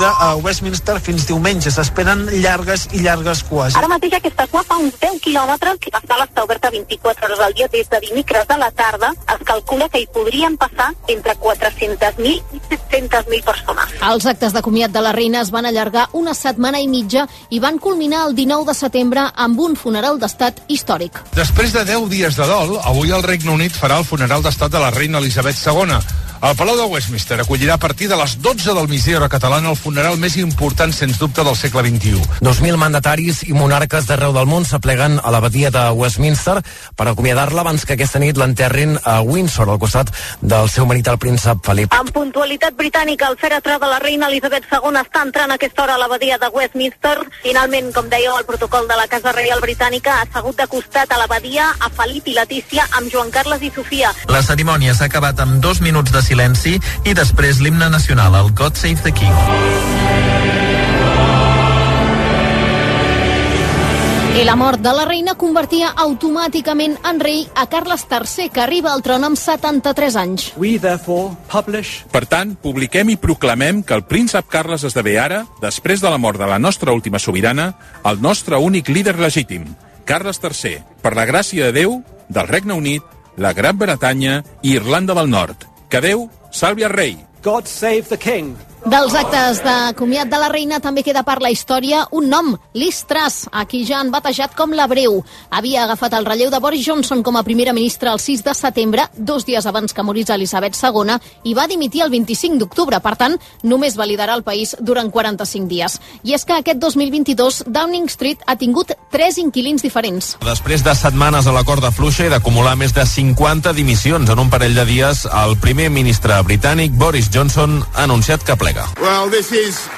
A Westminster fins diumenge s'esperen llargues i llargues cues. Ara mateix aquesta cua fa uns 10 quilòmetres, que la sala està oberta 24 hores al dia des de dimecres de la tarda. Es calcula que hi podrien passar entre 400.000 i 700.000 persones. Els actes de comiat de la reina es van allargar una setmana i mitja i van culminar el 19 de setembre amb un funeral d'estat històric. Després de 10 dies de dol, avui el Regne Unit farà el funeral d'estat de la reina Elisabet II. El Palau de Westminster acollirà a partir de les 12 del migdia hora catalana el funeral més important, sens dubte, del segle XXI. 2.000 mandataris i monarques d'arreu del món s'apleguen a l'abadia de Westminster per acomiadar-la abans que aquesta nit l'enterrin a Windsor, al costat del seu marit, el príncep Felip. En puntualitat britànica, el fèretre de la reina Elisabet II està entrant a aquesta hora a l'abadia de Westminster. Finalment, com dèieu, el protocol de la Casa Reial Britànica ha assegut de costat a l'abadia a Felip i Letícia amb Joan Carles i Sofia. La cerimònia s'ha acabat amb dos minuts de silenci i després l'himne nacional, el God Save the King. I la mort de la reina convertia automàticament en rei a Carles III, que arriba al tron amb 73 anys. We therefore publish Per tant, publiquem i proclamem que el príncep Carles esdevé ara, després de la mort de la nostra última sobirana, el nostre únic líder legítim, Carles III, per la gràcia de Déu, del Regne Unit, la Gran Bretanya i Irlanda del Nord. Que Déu salvi el rei. God Save the King. Dels actes de comiat de la reina també queda per la història un nom, Liz Truss, a qui ja han batejat com la Breu. Havia agafat el relleu de Boris Johnson com a primera ministra el 6 de setembre, dos dies abans que morís Elisabet II, i va dimitir el 25 d'octubre. Per tant, només va liderar el país durant 45 dies. I és que aquest 2022 Downing Street ha tingut tres inquilins diferents. Després de setmanes a la corda fluixa i d'acumular més de 50 dimissions en un parell de dies, el primer ministre britànic, Boris Johnson, ha anunciat que plega. Well, this is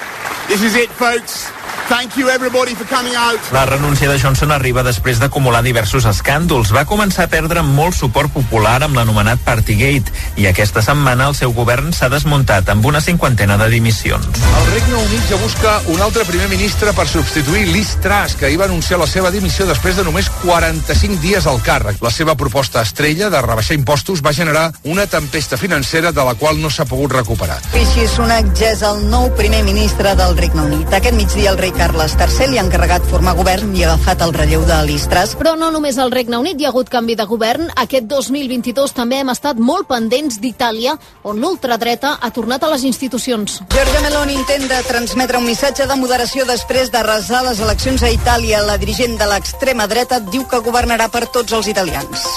this is it, folks. Thank you everybody for coming out. La renúncia de Johnson arriba després d'acumular diversos escàndols. Va començar a perdre molt suport popular amb l'anomenat Partygate i aquesta setmana el seu govern s'ha desmuntat amb una cinquantena de dimissions. El Regne Unit ja busca un altre primer ministre per substituir Liz Truss, que ahir va anunciar la seva dimissió després de només 45 dies al càrrec. La seva proposta estrella de rebaixar impostos va generar una tempesta financera de la qual no s'ha pogut recuperar. Rishi Sunak ja és el nou primer ministre del Regne Unit. Aquest migdia el rei Carles III li ha encarregat formar govern i ha agafat el relleu de Liz Truss. Però no només al Regne Unit hi ha hagut canvi de govern. Aquest 2022 també hem estat molt pendents d'Itàlia, on l'ultradreta ha tornat a les institucions. Giorgia Meloni intenta transmetre un missatge de moderació després d'arrasar les eleccions a Itàlia. La dirigent de l'extrema dreta diu que governarà per tots els italians.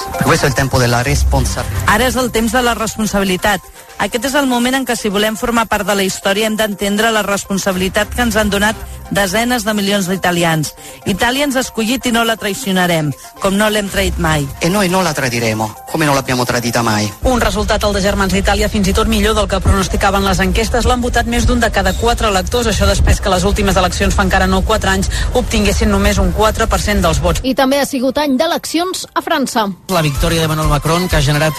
Ara és el temps de la responsabilitat. Aquest és el moment en què si volem formar part de la història hem d'entendre la responsabilitat que ens han donat desenes de milions d'italians. Itàlia ens ha escollit i no la traicionarem, com no l'hem traït mai. E noi non la tradiremo, come non l'abbiamo tradita mai. Un resultat, el de Germans d'Itàlia, fins i tot millor del que pronosticaven les enquestes. L'han votat més d'un de cada quatre electors, això després que les últimes eleccions fa encara no 4 anys obtinguessin només un 4% dels vots. I també ha sigut any d'eleccions a França. La victòria d'Emmanuel Macron, que ha generat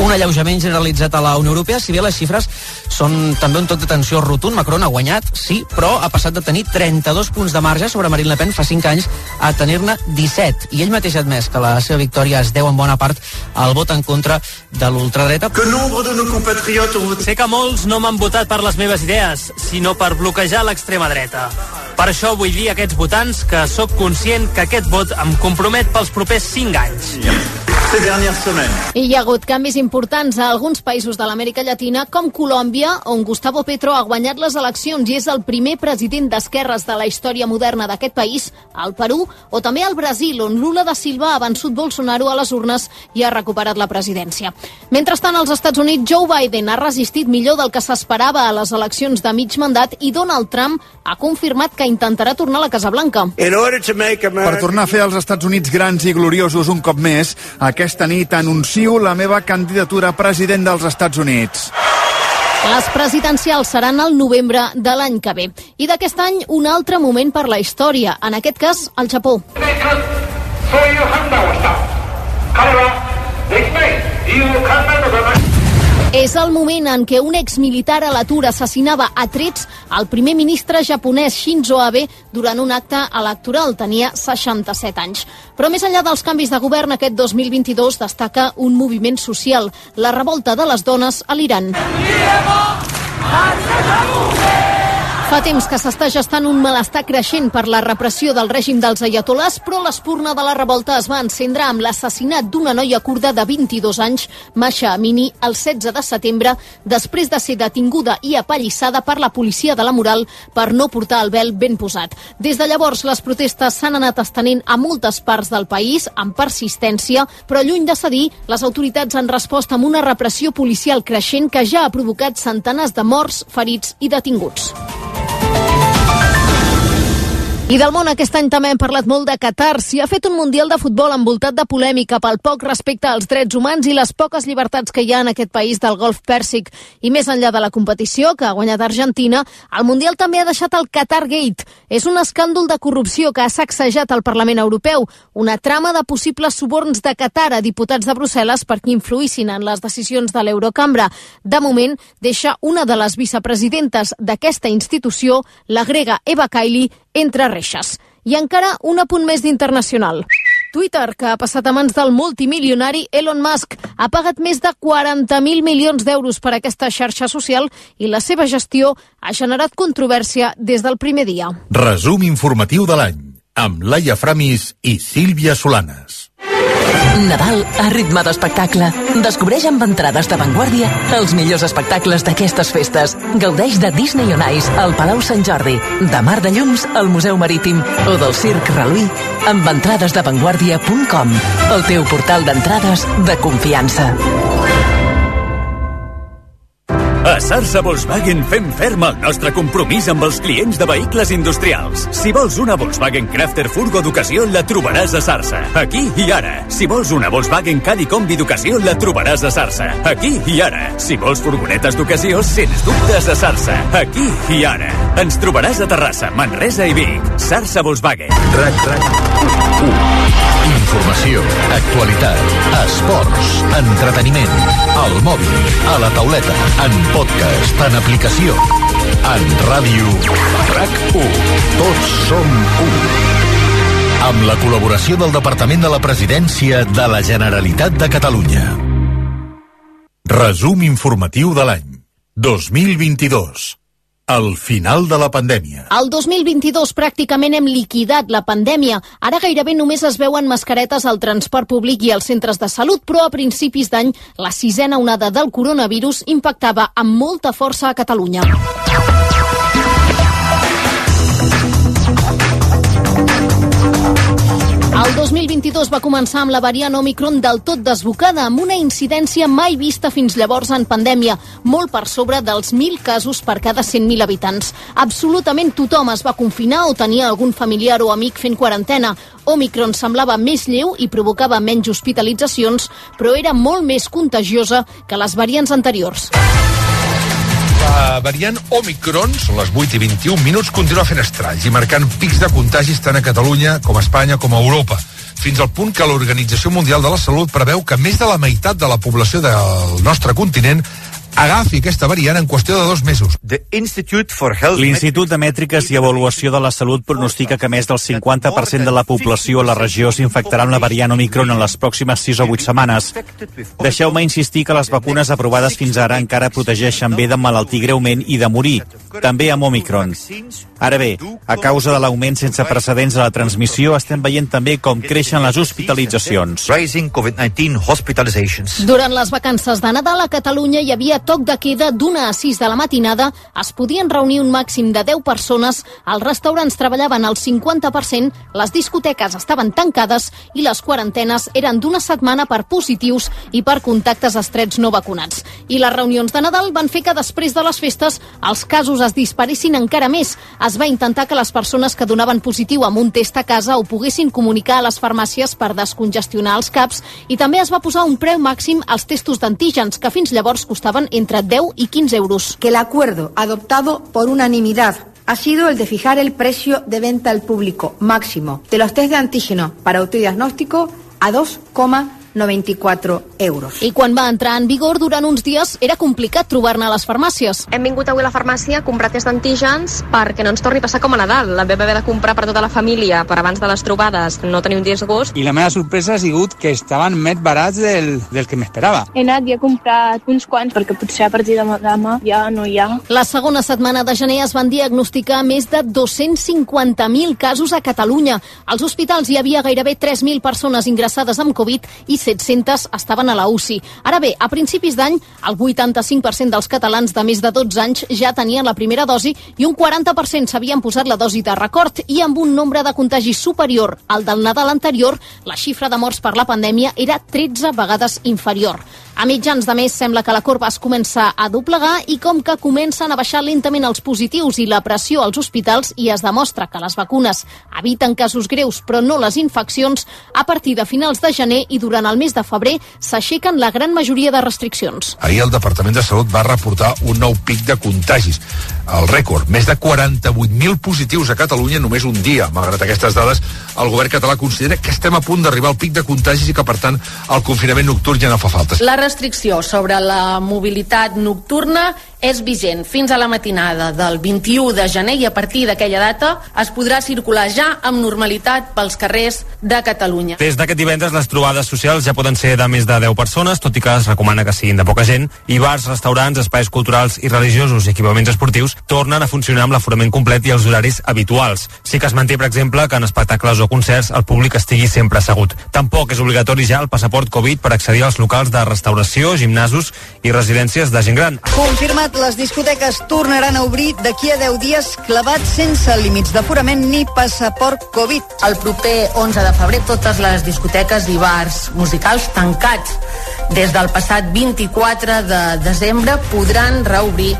un alleujament generalitzat a la Unió Europea, si bé les xifres són també un toc de tensió rotund. Macron ha guanyat, sí, però ha passat de tenir 32 punts de marge sobre Marine Le Pen fa 5 anys a tenir-ne 17. I ell mateix ha admès que la seva victòria es deu en bona part al vot en contra de l'ultradreta. Que nombre de nos compatriotes. Sé que molts no m'han votat per les meves idees, sinó per bloquejar l'extrema dreta. Per això vull dir a aquests votants que sóc conscient que aquest vot em compromet pels propers 5 anys. Ces dernières semaines. I hi ha hagut canvis importants a alguns països de l'Amèrica Llatina, com Colòmbia, on Gustavo Petro ha guanyat les eleccions i és el primer president d'esquerres de la història moderna d'aquest país, al Perú, o també al Brasil, on Lula da Silva ha vençut Bolsonaro a les urnes i ha recuperat la presidència. Mentrestant, als Estats Units, Joe Biden ha resistit millor del que s'esperava a les eleccions de mig mandat i Donald Trump ha confirmat que intentarà tornar a la Casa Blanca. Per tornar a fer els Estats Units grans i gloriosos un cop més, aquesta nit anuncio la meva candidatura a president dels Estats Units. Les presidencials seran al novembre de l'any que ve. I d'aquest any, un altre moment per la història, en aquest cas, el Japó. そ És el moment en què un exmilitar a l'atur assassinava a trets el primer ministre japonès Shinzo Abe durant un acte electoral. Tenia 67 anys. Però més enllà dels canvis de govern, aquest 2022 destaca un moviment social, la revolta de les dones a l'Iran. Fa temps que s'està gestant un malestar creixent per la repressió del règim dels ayatolars, però l'espurna de la revolta es va encendre amb l'assassinat d'una noia kurda de 22 anys, Masha Amini, el 16 de setembre, després de ser detinguda i apallissada per la policia de la moral per no portar el vel ben posat. Des de llavors, les protestes s'han anat estenent a moltes parts del país, amb persistència, però lluny de cedir, les autoritats han respost amb una repressió policial creixent que ja ha provocat centenars de morts, ferits i detinguts. I del món aquest any també hem parlat molt de Qatar. S'hi ha fet un Mundial de futbol envoltat de polèmica pel poc respecte als drets humans i les poques llibertats que hi ha en aquest país del golf pèrsic. I més enllà de la competició, que ha guanyat Argentina, el Mundial també ha deixat el Qatar Gate. És un escàndol de corrupció que ha sacsejat el Parlament Europeu, una trama de possibles suborns de Qatar a diputats de Brussel·les perquè influïssin en les decisions de l'Eurocambra. De moment, deixa una de les vicepresidentes d'aquesta institució, la grega Eva Kaili, entre reixes. I encara un apunt més d'internacional. Twitter, que ha passat a mans del multimilionari Elon Musk, ha pagat més de 40.000 milions d'euros per aquesta xarxa social i la seva gestió ha generat controvèrsia des del primer dia. Resum informatiu de l'any, amb Laia Framis i Sílvia Solanes. Nadal a ritme d'espectacle. Descobreix amb entrades d'avantguàrdia els millors espectacles d'aquestes festes. Gaudeix de Disney on Ice al Palau Sant Jordi, de Mar de Llums al Museu Marítim o del Circ Reluí amb entrades d'avantguàrdia.com, el teu portal d'entrades de confiança. A Sarsa Volkswagen fem ferm el nostre compromís amb els clients de vehicles industrials. Si vols una Volkswagen Crafter Furgo d'ocasió, la trobaràs a Sarsa. Aquí i ara. Si vols una Volkswagen Caddy Combi d'ocasió, la trobaràs a Sarsa. Aquí i ara. Si vols furgonetes d'ocasió, sens dubtes a Sarsa. Aquí i ara. Ens trobaràs a Terrassa, Manresa i Vic. Sarsa Volkswagen. RAC, RAC. Informació, actualitat, esports, entreteniment, al mòbil, a la tauleta, en podcast, en aplicació, en ràdio, RAC1. Tots som un. Amb la col·laboració del Departament de la Presidència de la Generalitat de Catalunya. Resum informatiu de l'any 2022. El final de la pandèmia. El 2022 pràcticament hem liquidat la pandèmia. Ara gairebé només es veuen mascaretes al transport públic i als centres de salut, però a principis d'any la sisena onada del coronavirus impactava amb molta força a Catalunya. El 2022 va començar amb la variant Omicron del tot desbocada, amb una incidència mai vista fins llavors en pandèmia, molt per sobre dels 1.000 casos per cada 100.000 habitants. Absolutament tothom es va confinar o tenia algun familiar o amic fent quarantena. Omicron semblava més lleu i provocava menys hospitalitzacions, però era molt més contagiosa que les variants anteriors. La variant Omicron, són les 8 i 21 minuts, continua fent estralls i marcant pics de contagis tant a Catalunya com a Espanya com a Europa. Fins al punt que l'Organització Mundial de la Salut preveu que més de la meitat de la població del nostre continent agafi aquesta variant en qüestió de dos mesos. L'Institut de Mètriques i Avaluació de la Salut pronostica que més del 50% de la població a la regió s'infectarà amb la variant Omicron en les pròximes 6 o 8 setmanes. Deixeu-me insistir que les vacunes aprovades fins ara encara protegeixen bé de malaltir greument i de morir, també amb Omicron. Ara bé, a causa de l'augment sense precedents de la transmissió, estem veient també com creixen les hospitalitzacions. Durant les vacances de Nadal a Catalunya hi havia toc de queda d'una a 6 de la matinada, es podien reunir un màxim de 10 persones, els restaurants treballaven al 50%, les discoteques estaven tancades i les quarantenes eren d'una setmana per positius i per contactes estrets no vacunats. I les reunions de Nadal van fer que després de les festes els casos es disparessin encara més. Es va intentar que les persones que donaven positiu amb un test a casa ho poguessin comunicar a les farmàcies per descongestionar els CAPs i també es va posar un preu màxim als testos d'antígens que fins llavors costaven entre 10 y 15 euros. Que el acuerdo adoptado por unanimidad ha sido el de fijar el precio de venta al público máximo de los test de antígeno para autodiagnóstico a 2,5 94 euros. I quan va entrar en vigor, durant uns dies era complicat trobar-ne a les farmàcies. Hem vingut avui a la farmàcia a comprar test d'antígens perquè no ens torni a passar com a Nadal. La vam haver de comprar per tota la família per abans de les trobades no tenir un disgust. I la meva sorpresa ha sigut que estaven més barats del, del que m'esperava. He anat i he comprat uns quants perquè potser a partir de demà ja no hi ha. La segona setmana de gener es van diagnosticar més de 250.000 casos a Catalunya. Als hospitals hi havia gairebé 3.000 persones ingressades amb Covid i 700 estaven a la UCI. Ara bé, a principis d'any, el 85% dels catalans de més de 12 anys ja tenien la primera dosi i un 40% s'havien posat la dosi de record i amb un nombre de contagis superior al del Nadal anterior, la xifra de morts per la pandèmia era 13 vegades inferior. A mitjans de mes sembla que la corba es comença a doblegar i com que comencen a baixar lentament els positius i la pressió als hospitals i es demostra que les vacunes eviten casos greus però no les infeccions, a partir de finals de gener i durant el mes de febrer s'aixequen la gran majoria de restriccions. Ahir el Departament de Salut va reportar un nou pic de contagis. El rècord, més de 48.000 positius a Catalunya en només un dia. Malgrat aquestes dades, el govern català considera que estem a punt d'arribar al pic de contagis i que, per tant, el confinament nocturn ja no fa falta. La restricció sobre la mobilitat nocturna és vigent fins a la matinada del 21 de gener i a partir d'aquella data es podrà circular ja amb normalitat pels carrers de Catalunya. Des d'aquest divendres les trobades socials ja poden ser de més de 10 persones, tot i que es recomana que siguin de poca gent, i bars, restaurants, espais culturals i religiosos i equipaments esportius tornen a funcionar amb l'aforament complet i els horaris habituals. Sí que es manté, per exemple, que en espectacles o concerts el públic estigui sempre assegut. Tampoc és obligatori ja el passaport Covid per accedir als locals de restauració, gimnasos i residències de gent gran. Confirmat, les discoteques tornaran a obrir d'aquí a 10 dies clavats sense límits d'aforament ni passaport Covid. El proper 11 de febrer totes les discoteques i bars musicals tancats des del passat 24 de desembre podran reobrir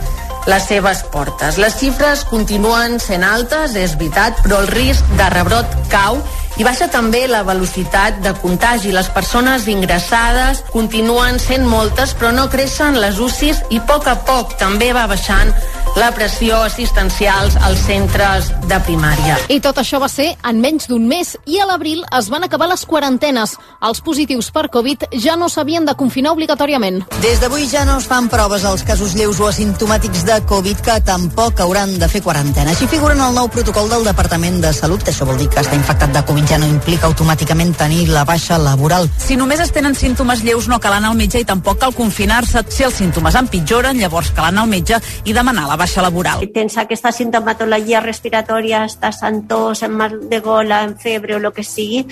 les seves portes. Les xifres continuen sent altes, és veritat, però el risc de rebrot cau i baixa també la velocitat de contagi. Les persones ingressades continuen sent moltes, però no creixen les UCIs i a poc a poc també va baixant la pressió assistencials als centres de primària. I tot això va ser en menys d'un mes i a l'abril es van acabar les quarantenes. Els positius per Covid ja no s'havien de confinar obligatòriament. Des d'avui ja no es fan proves als casos lleus o asimptomàtics de Covid que tampoc hauran de fer quarantena. Així figura en el nou protocol del Departament de Salut, que això vol dir que estar infectat de Covid ja no implica automàticament tenir la baixa laboral. Si només es tenen símptomes lleus no cal anar al metge i tampoc cal confinar-se. Si els símptomes empitjoren, llavors cal anar al metge i demanar la baixa laboral. Si tens aquesta sintomatologia respiratòria, estàs en tos, en mal de gola, en febre o el que sigui,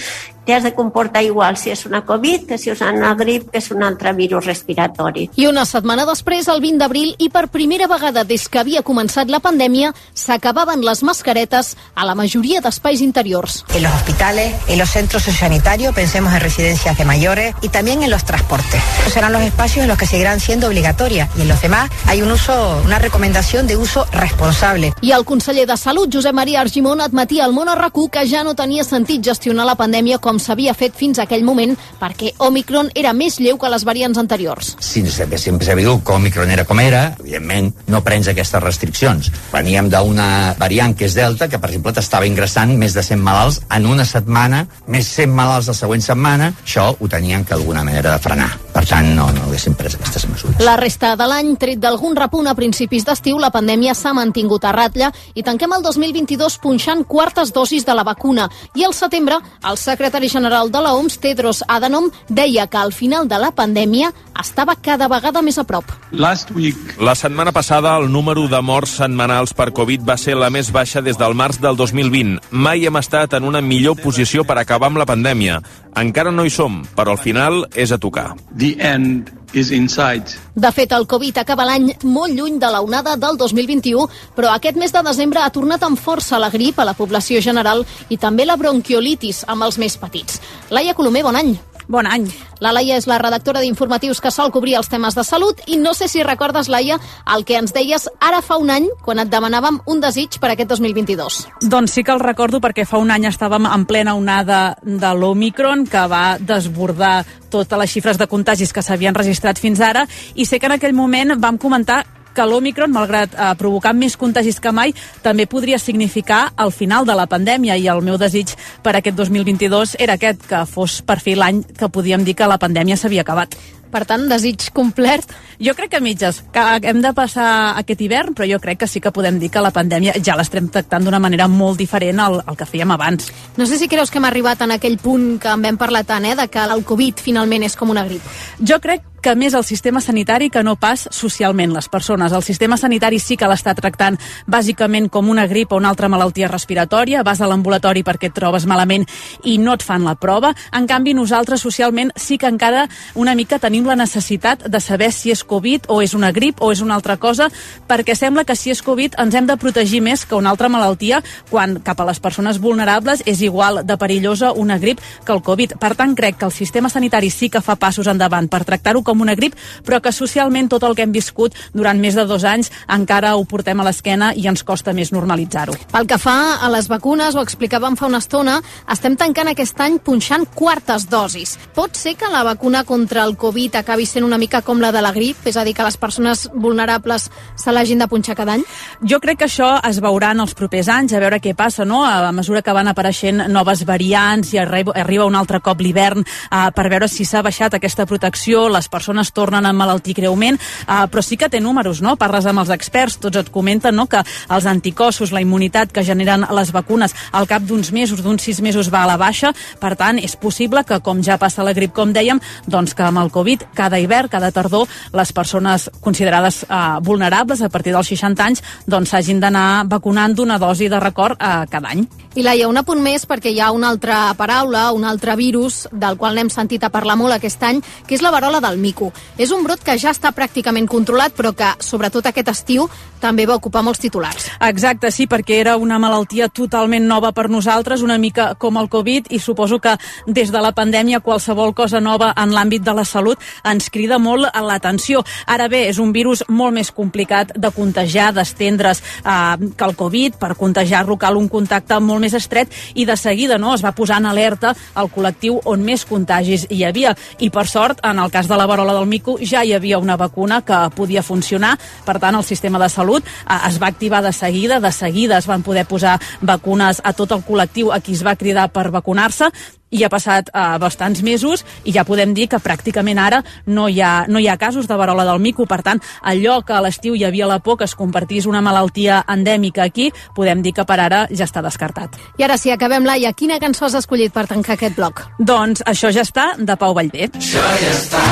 has de comportar igual si és una Covid que si és una grip que és un altre virus respiratori. I una setmana després, el 20 d'abril, i per primera vegada des que havia començat la pandèmia, s'acabaven les mascaretes a la majoria d'espais interiors. En los hospitales, en los centros sociosanitarios, pensemos en residencias de mayores y también en los transportes. Serán los espacios en los que seguirán siendo obligatorias y en los demás hay un uso, una recomendación de uso responsable. I el conseller de Salut, Josep Maria Argimon, admetia al món RAC1 que ja no tenia sentit gestionar la pandèmia com s'havia fet fins a aquell moment perquè Omicron era més lleu que les variants anteriors. Si sempre sabia que Omicron era com era, evidentment no prens aquestes restriccions. Veníem d'una variant que és Delta, que per exemple t'estava ingressant més de 100 malalts en una setmana, més 100 malalts la següent setmana, això ho tenien que d'alguna manera de frenar. Per tant, no, no haguéssim pres aquestes mesures. La resta de l'any, tret d'algun repunt a principis d'estiu, la pandèmia s'ha mantingut a ratlla i tanquem el 2022 punxant quartes dosis de la vacuna. I al setembre, el secretari general de la OMS, Tedros Adhanom, deia que al final de la pandèmia estava cada vegada més a prop. Last week. La setmana passada, el número de morts setmanals per Covid va ser la més baixa des del març del 2020. Mai hem estat en una millor posició per acabar amb la pandèmia. Encara no hi som, però al final és a tocar. The end is inside. De fet, el Covid acaba l'any molt lluny de la onada del 2021, però aquest mes de desembre ha tornat amb força la grip a la població general i també la bronquiolitis amb els més petits. Laia Colomer, bon any. Bon any. La Laia és la redactora d'informatius que sol cobrir els temes de salut i no sé si recordes, Laia, el que ens deies ara fa un any quan et demanàvem un desig per aquest 2022. Doncs sí que el recordo perquè fa un any estàvem en plena onada de l'Omicron que va desbordar totes les xifres de contagis que s'havien registrat fins ara i sé que en aquell moment vam comentar que l'Omicron, malgrat eh, provocar més contagis que mai, també podria significar el final de la pandèmia i el meu desig per aquest 2022 era aquest, que fos per fi l'any que podíem dir que la pandèmia s'havia acabat. Per tant, desig complet? Jo crec que mitges, que hem de passar aquest hivern, però jo crec que sí que podem dir que la pandèmia ja l'estem tractant d'una manera molt diferent al, al que fèiem abans. No sé si creus que hem arribat en aquell punt que en vam parlar tant, eh, de que el Covid finalment és com una grip. Jo crec que més el sistema sanitari que no pas socialment les persones. El sistema sanitari sí que l'està tractant bàsicament com una grip o una altra malaltia respiratòria, vas a l'ambulatori perquè et trobes malament i no et fan la prova. En canvi, nosaltres socialment sí que encara una mica tenim la necessitat de saber si és Covid o és una grip o és una altra cosa, perquè sembla que si és Covid ens hem de protegir més que una altra malaltia quan cap a les persones vulnerables és igual de perillosa una grip que el Covid. Per tant, crec que el sistema sanitari sí que fa passos endavant per tractar-ho com una grip, però que socialment tot el que hem viscut durant més de dos anys encara ho portem a l'esquena i ens costa més normalitzar-ho. Pel que fa a les vacunes, ho explicàvem fa una estona, estem tancant aquest any punxant quartes dosis. Pot ser que la vacuna contra el Covid acabi sent una mica com la de la grip, és a dir, que les persones vulnerables se l'hagin de punxar cada any? Jo crec que això es veurà en els propers anys, a veure què passa, no? A mesura que van apareixent noves variants i arriba un altre cop l'hivern eh, per veure si s'ha baixat aquesta protecció, les persones tornen a malaltir greument, uh, però sí que té números, no? Parles amb els experts, tots et comenten no? que els anticossos, la immunitat que generen les vacunes al cap d'uns mesos, d'uns sis mesos va a la baixa, per tant, és possible que, com ja passa la grip, com dèiem, doncs que amb el Covid, cada hivern, cada tardor, les persones considerades uh, vulnerables a partir dels 60 anys doncs d'anar vacunant d'una dosi de record uh, cada any. I Laia, un apunt més perquè hi ha una altra paraula, un altre virus del qual n'hem sentit a parlar molt aquest any, que és la varola del mico. És un brot que ja està pràcticament controlat, però que, sobretot aquest estiu, també va ocupar molts titulars. Exacte, sí, perquè era una malaltia totalment nova per nosaltres, una mica com el Covid, i suposo que des de la pandèmia qualsevol cosa nova en l'àmbit de la salut ens crida molt a l'atenció. Ara bé, és un virus molt més complicat de contagiar, d'estendre's eh, que el Covid. Per contagiar-lo cal un contacte molt més estret i de seguida no es va posar en alerta el col·lectiu on més contagis hi havia. I per sort, en el cas de la varola del mico, ja hi havia una vacuna que podia funcionar. Per tant, el sistema de salut eh, es va activar de seguida, de seguida es van poder posar vacunes a tot el col·lectiu a qui es va cridar per vacunar-se i ha passat uh, bastants mesos i ja podem dir que pràcticament ara no hi, ha, no hi ha casos de varola del mico. Per tant, allò que a l'estiu hi havia la por que es compartís una malaltia endèmica aquí, podem dir que per ara ja està descartat. I ara sí, acabem, Laia. Quina cançó has escollit per tancar aquest bloc? Doncs això ja està, de Pau Vallvé. Això ja està,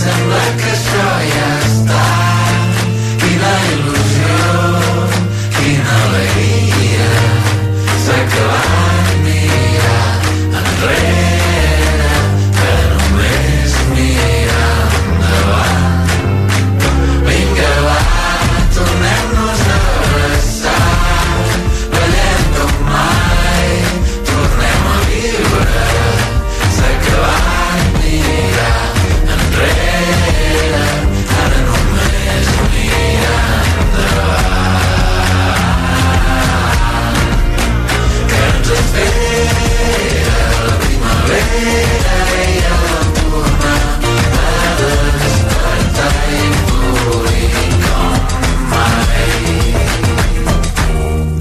sembla que això ja està. Quina il·lusió, quina alegria, s'ha acabat mirar enrere,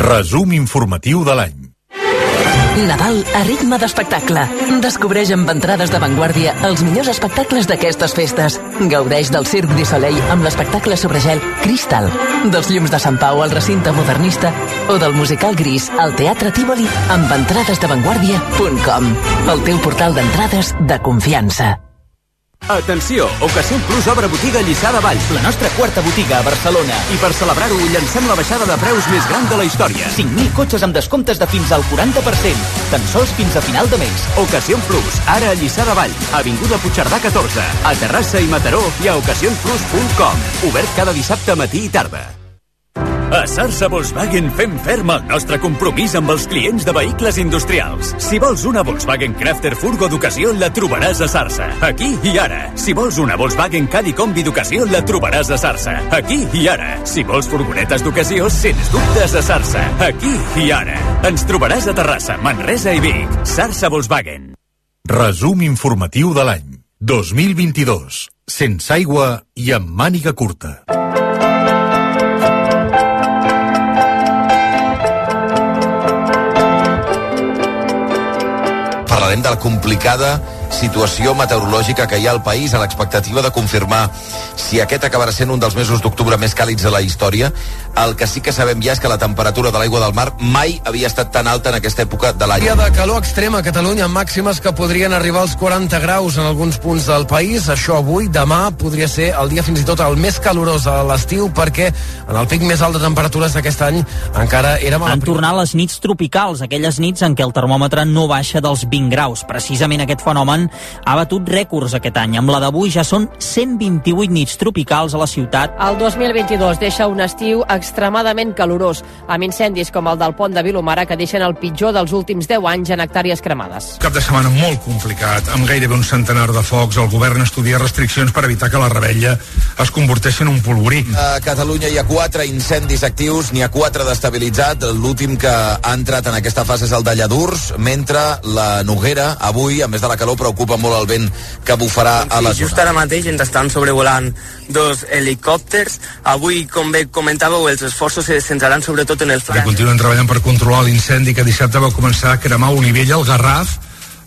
Resum informatiu de l'any. Nadal a ritme d'espectacle. Descobreix amb entrades d'avantguàrdia els millors espectacles d'aquestes festes. Gaudeix del Cirque du Soleil amb l'espectacle sobre gel Cristal, dels llums de Sant Pau al recinte modernista o del musical Gris al Teatre Tívoli amb entrades d'avantguàrdia.com. El teu portal d'entrades de confiança. Atenció! Ocasión Plus obre botiga a Lliçà de Vall, la nostra quarta botiga a Barcelona. I per celebrar-ho, llancem la baixada de preus més gran de la història. 5.000 cotxes amb descomptes de fins al 40%. Tan sols fins a final de mes. Ocasión Plus, ara a Lliçà de Vall, Avinguda Puigcerdà 14, a Terrassa i Mataró i a ocasionplus.com. Obert cada dissabte matí i tarda. Sarsa Volkswagen fem ferm el nostre compromís amb els clients de vehicles industrials. Si vols una Volkswagen Crafter Furgo d'ocasió, la trobaràs a Sarsa. Aquí i ara. Si vols una Volkswagen Caddy Combi d'ocasió, la trobaràs a Sarsa. Aquí i ara. Si vols furgonetes d'ocasió, sens dubtes a Sarsa. Aquí i ara. Ens trobaràs a Terrassa, Manresa i Vic. Sarsa Volkswagen. Resum informatiu de l'any. 2022. Sense aigua i amb màniga curta. De la complicada situació meteorològica que hi ha al país a l'expectativa de confirmar si aquest acabarà sent un dels mesos d'octubre més càlids de la història. El que sí que sabem ja és que la temperatura de l'aigua del mar mai havia estat tan alta en aquesta època de l'any. Dia de calor extrema a Catalunya, amb màximes que podrien arribar als 40 graus en alguns punts del país. Això avui, demà, podria ser el dia fins i tot el més calorós a l'estiu, perquè en el pic més alt de temperatures d'aquest any encara érem... a la Han tornat les nits tropicals, aquelles nits en què el termòmetre no baixa dels 20 graus. Precisament aquest fenomen ha batut rècords aquest any. Amb la d'avui ja són 128 nits tropicals a la ciutat. El 2022 deixa un estiu extremadament calorós, amb incendis com el del pont de Vilomara que deixen el pitjor dels últims 10 anys en hectàrees cremades. Cap de setmana molt complicat, amb gairebé un centenar de focs. El govern estudia restriccions per evitar que la rebella es converteixi en un polvorí. A Catalunya hi ha quatre incendis actius, n'hi ha quatre d'estabilitzat. L'últim que ha entrat en aquesta fase és el de Lladurs, mentre la Noguera, avui, a més de la calor, preocupa molt el vent que bufarà a la Sí, just zona. ara mateix ens estan sobrevolant dos helicòpters. Avui, com bé comentàveu, els esforços se centraran sobretot en el Que flanc. continuen treballant per controlar l'incendi que dissabte va començar a cremar Olivella, al Garraf.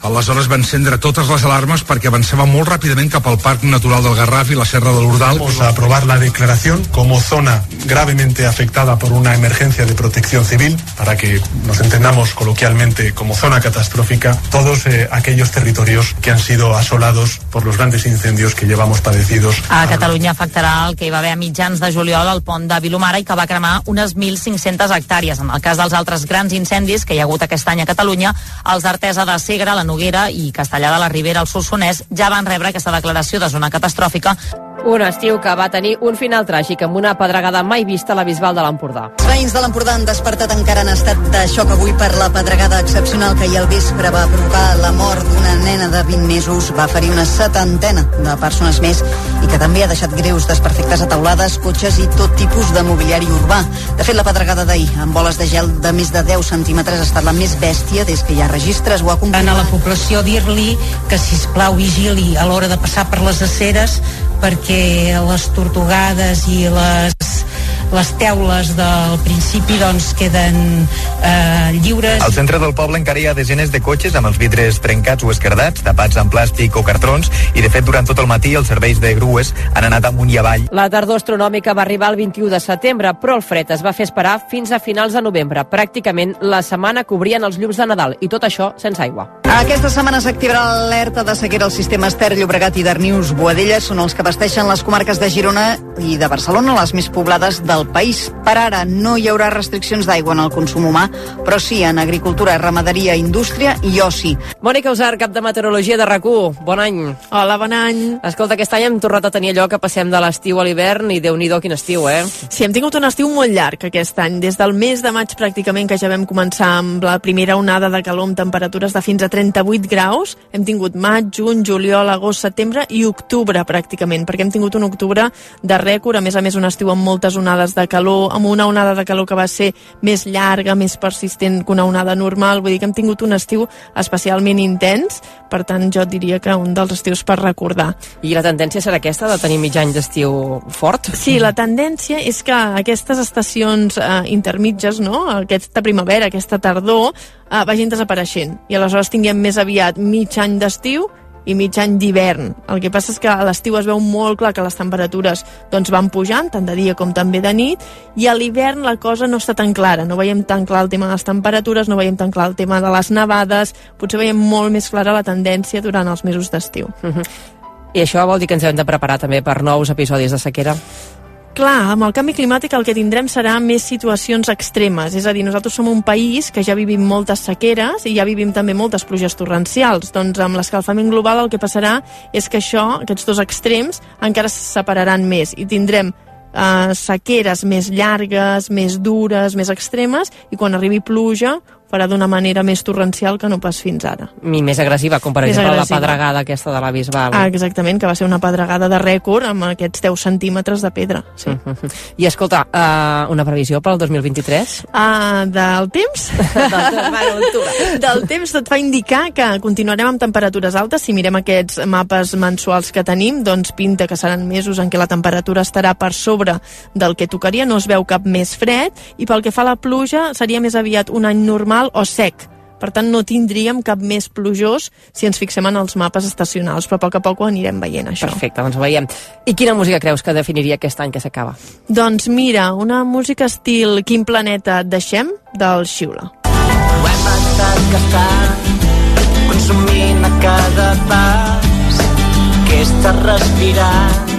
Aleshores va encendre totes les alarmes perquè avançava molt ràpidament cap al Parc Natural del Garraf i la Serra de l'Urdal. Vamos a aprobar la declaración como zona gravemente afectada por una emergencia de protección civil, para que nos entendamos coloquialmente como zona catastrófica, todos eh, aquellos territorios que han sido asolados por los grandes incendios que llevamos padecidos. A Catalunya afectarà el que hi va haver a mitjans de juliol al pont de Vilomara i que va cremar unes 1.500 hectàrees. En el cas dels altres grans incendis que hi ha hagut aquest any a Catalunya, els d'Artesa de Segre, la Noguera i Castellà de la Ribera, al Solsonès, ja van rebre aquesta declaració de zona catastròfica. Un estiu que va tenir un final tràgic amb una pedregada mai vista a la Bisbal de l'Empordà. Els veïns de l'Empordà han despertat encara en estat de xoc avui per la pedregada excepcional que ahir al vespre va provocar la mort d'una nena de 20 mesos, va ferir una setantena de persones més i que també ha deixat greus desperfectes a taulades, cotxes i tot tipus de mobiliari urbà. De fet, la pedregada d'ahir, amb boles de gel de més de 10 centímetres, ha estat la més bèstia des que hi ha registres. Ho ha a la població dir-li que si plau vigili a l'hora de passar per les aceres perquè les tortugades i les les teules del principi doncs queden eh, lliures. Al centre del poble encara hi ha desenes de cotxes amb els vidres trencats o esquerdats, tapats amb plàstic o cartrons, i de fet durant tot el matí els serveis de grues han anat amunt i avall. La tardor astronòmica va arribar el 21 de setembre, però el fred es va fer esperar fins a finals de novembre. Pràcticament la setmana cobrien els llums de Nadal, i tot això sense aigua. Aquesta setmana s'activarà l'alerta de sequera als sistemes Ter, Llobregat i Darnius. Boadella són els que abasteixen les comarques de Girona i de Barcelona, les més poblades del país. Per ara no hi haurà restriccions d'aigua en el consum humà, però sí en agricultura, ramaderia, indústria i oci. Mònica Usar, cap de Meteorologia de rac Bon any. Hola, bon any. Escolta, aquest any hem tornat a tenir allò que passem de l'estiu a l'hivern i déu nhi quin estiu, eh? Sí, hem tingut un estiu molt llarg aquest any. Des del mes de maig pràcticament que ja vam començar amb la primera onada de calor amb temperatures de fins a 38 graus. Hem tingut maig, juny, juliol, agost, setembre i octubre pràcticament, perquè hem tingut un octubre de rècord, a més a més un estiu amb moltes onades de calor, amb una onada de calor que va ser més llarga, més persistent que una onada normal, vull dir que hem tingut un estiu especialment intens, per tant jo diria que un dels estius per recordar. I la tendència serà aquesta, de tenir mig any d'estiu fort? Sí, la tendència és que aquestes estacions eh, intermitges, no? aquesta primavera, aquesta tardor, eh, vagin desapareixent. I aleshores tinguem més aviat mig any d'estiu i mig any d'hivern. El que passa és que a l'estiu es veu molt clar que les temperatures doncs, van pujant, tant de dia com també de nit, i a l'hivern la cosa no està tan clara. No veiem tan clar el tema de les temperatures, no veiem tan clar el tema de les nevades, potser veiem molt més clara la tendència durant els mesos d'estiu. Uh -huh. I això vol dir que ens hem de preparar també per nous episodis de sequera? Clar, amb el canvi climàtic el que tindrem serà més situacions extremes, és a dir, nosaltres som un país que ja vivim moltes sequeres i ja vivim també moltes pluges torrencials, doncs amb l'escalfament global el que passarà és que això, aquests dos extrems, encara se separaran més i tindrem eh, sequeres més llargues, més dures, més extremes i quan arribi pluja farà d'una manera més torrencial que no pas fins ara. I més agressiva, com per Més exemple agressiva. la pedregada aquesta de la Bisbal. Ah, exactament, que va ser una pedregada de rècord amb aquests 10 centímetres de pedra. Sí. Uh -huh. I escolta, uh, una previsió pel 2023? Uh, del temps? del temps tot fa indicar que continuarem amb temperatures altes. Si mirem aquests mapes mensuals que tenim, doncs pinta que seran mesos en què la temperatura estarà per sobre del que tocaria, no es veu cap més fred, i pel que fa a la pluja seria més aviat un any normal o sec, per tant no tindríem cap més plujós si ens fixem en els mapes estacionals, però a poc a poc ho anirem veient, això. Perfecte, doncs ho veiem. I quina música creus que definiria aquest any que s'acaba? Doncs mira, una música estil Quin planeta et deixem, del Xiula. Ho hem estat gastant, consumint a cada pas, que estàs respirant,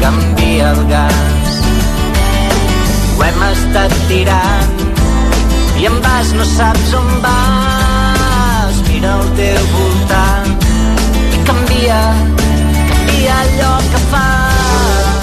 canvia el gas. Ho hem estat tirant, i en vas no saps on vas, mira al teu voltant, i canvia, canvia allò que fas.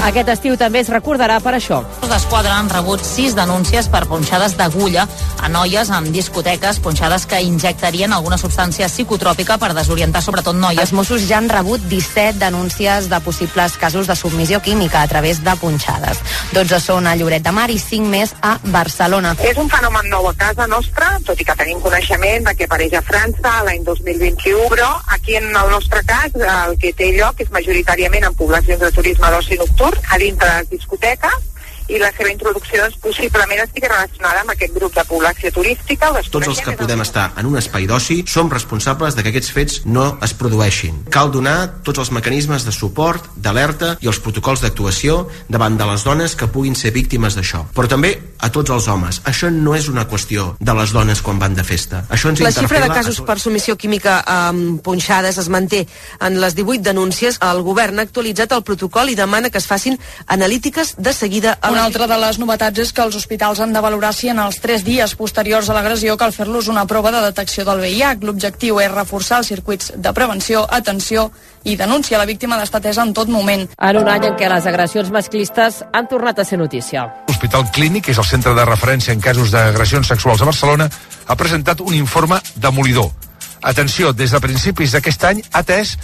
Aquest estiu també es recordarà per això. Els d'Esquadra han rebut sis denúncies per punxades d'agulla a noies en discoteques, punxades que injectarien alguna substància psicotròpica per desorientar sobretot noies. Els Mossos ja han rebut 17 denúncies de possibles casos de submissió química a través de punxades. 12 són a Lloret de Mar i 5 més a Barcelona. És un fenomen nou a casa nostra, tot i que tenim coneixement de que apareix a França l'any 2021, però aquí en el nostre cas el que té lloc és majoritàriament en poblacions de turisme d'oci nocturn, a dintre de les discoteques, i la seva introducció doncs, possiblement estigui relacionada amb aquest grup de població turística. Ho Tots els que podem estar en un espai d'oci som responsables de que aquests fets no es produeixin. Cal donar tots els mecanismes de suport, d'alerta i els protocols d'actuació davant de les dones que puguin ser víctimes d'això. Però també a tots els homes. Això no és una qüestió de les dones quan van de festa. Això ens La xifra de casos per submissió química amb punxades es manté en les 18 denúncies. El govern ha actualitzat el protocol i demana que es facin analítiques de seguida a Una altra de les novetats és que els hospitals han de valorar si en els tres dies posteriors a l'agressió cal fer-los una prova de detecció del VIH. L'objectiu és reforçar els circuits de prevenció, atenció i denúncia. La víctima d'estar atesa en tot moment. En un any en què les agressions masclistes han tornat a ser notícia. L'Hospital Clínic, que és el centre de referència en casos d'agressions sexuals a Barcelona, ha presentat un informe demolidor. Atenció, des de principis d'aquest any ha atès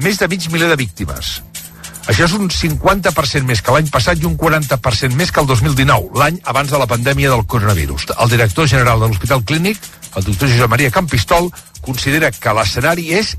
més de mig miler de víctimes. Això és un 50% més que l'any passat i un 40% més que el 2019, l'any abans de la pandèmia del coronavirus. El director general de l'Hospital Clínic, el doctor Josep Maria Campistol, considera que l'escenari és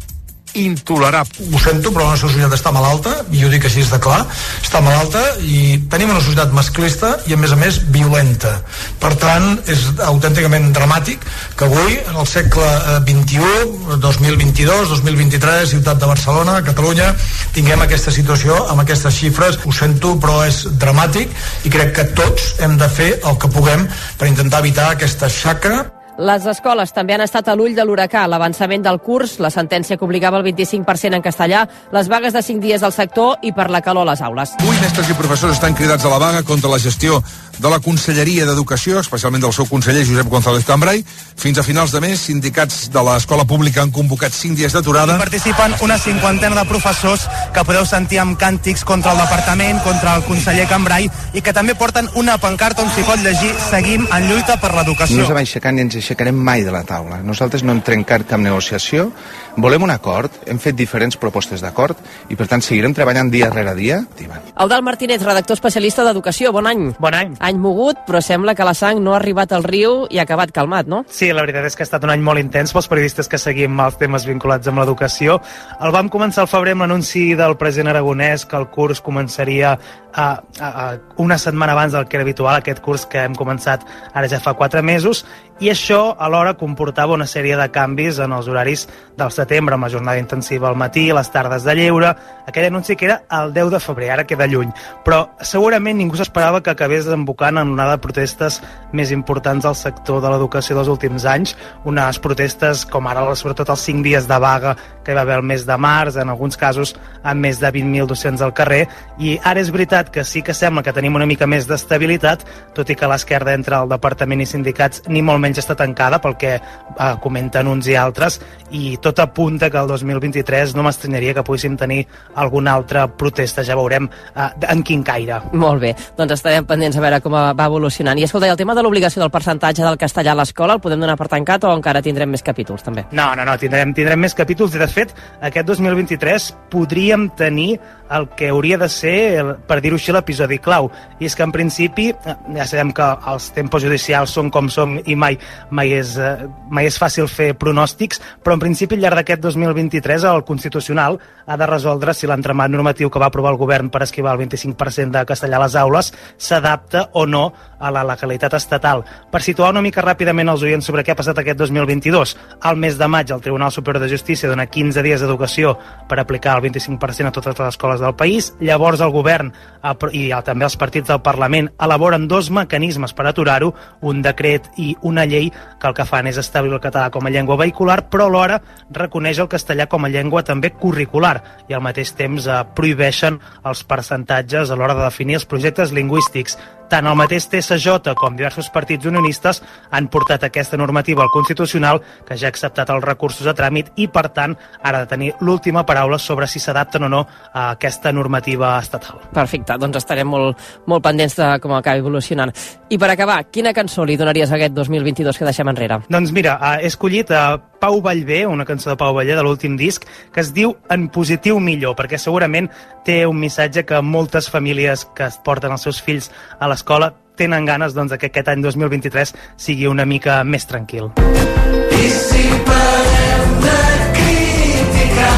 intolerable. Ho sento, però la nostra societat està malalta, i ho dic així de clar, està malalta i tenim una societat masclista i, a més a més, violenta. Per tant, és autènticament dramàtic que avui, en el segle XXI, 2022, 2023, ciutat de Barcelona, Catalunya, tinguem aquesta situació amb aquestes xifres. Ho sento, però és dramàtic i crec que tots hem de fer el que puguem per intentar evitar aquesta xacra Les escoles també han estat a l'ull de l'huracà. L'avançament del curs, la sentència que obligava el 25% en castellà, les vagues de 5 dies del sector i per la calor a les aules. Avui mestres i professors estan cridats a la vaga contra la gestió de la Conselleria d'Educació, especialment del seu conseller Josep González Cambrai. Fins a finals de mes, sindicats de l'escola pública han convocat 5 dies d'aturada. Participen una cinquantena de professors que podeu sentir amb càntics contra el departament, contra el conseller Cambrai i que també porten una pancarta on s'hi pot llegir Seguim en lluita per No l'educació. ens hem aixecat ni ens aixecarem mai de la taula. Nosaltres no hem trencat cap negociació, volem un acord, hem fet diferents propostes d'acord i per tant seguirem treballant dia rere dia. Eudal Martínez, redactor especialista d'Educació. Bon any. Bon any. Any mogut, però sembla que la sang no ha arribat al riu i ha acabat calmat, no? Sí, la veritat és que ha estat un any molt intens pels periodistes que seguim els temes vinculats amb l'educació. El vam començar al febrer amb l'anunci del president aragonès que el curs començaria a, a, a una setmana abans del que era habitual, aquest curs que hem començat ara ja fa quatre mesos, i això alhora comportava una sèrie de canvis en els horaris del setembre, amb la jornada intensiva al matí, les tardes de lleure, aquell anunci que era el 10 de febrer, ara queda lluny. Però segurament ningú s'esperava que acabés desembocant en una de protestes més importants del sector de l'educació dels últims anys, unes protestes com ara sobretot els 5 dies de vaga que hi va haver el mes de març, en alguns casos amb més de 20.000 docents al carrer, i ara és veritat que sí que sembla que tenim una mica més d'estabilitat, tot i que l'esquerda entre el departament i sindicats ni molt menys està tancada pel que eh, comenten uns i altres, i tot apunta que el 2023 no m'estranyaria que poguéssim tenir alguna altra protesta, ja veurem eh, en quin caire. Molt bé, doncs estarem pendents a veure com va evolucionant. I escolta, i el tema de l'obligació del percentatge del castellà a l'escola el podem donar per tancat o encara tindrem més capítols, també? No, no, no, tindrem, tindrem més capítols i de fet aquest 2023 podríem tenir el que hauria de ser, per dir-ho així, l'episodi clau. I és que en principi, eh, ja sabem que els tempos judicials són com són i mai mai és, eh, mai és fàcil fer pronòstics, però en principi al llarg d'aquest 2023 el Constitucional ha de resoldre si l'entremat normatiu que va aprovar el govern per esquivar el 25% de castellà a les aules s'adapta o no a la legalitat estatal. Per situar una mica ràpidament els oients sobre què ha passat aquest 2022, al mes de maig el Tribunal Superior de Justícia dona 15 dies d'educació per aplicar el 25% a totes les escoles del país. Llavors el govern i també els partits del Parlament elaboren dos mecanismes per aturar-ho, un decret i una llei que el que fan és establir el català com a llengua vehicular, però alhora reconeix el castellà com a llengua també curricular i al mateix temps eh, prohibeixen els percentatges a l'hora de definir els projectes lingüístics. Tant el mateix TSJ com diversos partits unionistes han portat aquesta normativa al Constitucional, que ja ha acceptat els recursos a tràmit i, per tant, ara ha de tenir l'última paraula sobre si s'adapten o no a aquesta normativa estatal. Perfecte, doncs estarem molt, molt pendents de com acabi evolucionant. I per acabar, quina cançó li donaries a aquest 2022 que deixem enrere? Doncs mira, he escollit a Pau Vallvé, una cançó de Pau Vallvé de l'últim disc, que es diu En positiu millor, perquè segurament té un missatge que moltes famílies que es porten els seus fills a l'escola tenen ganes doncs, que aquest any 2023 sigui una mica més tranquil. I si parem de criticar.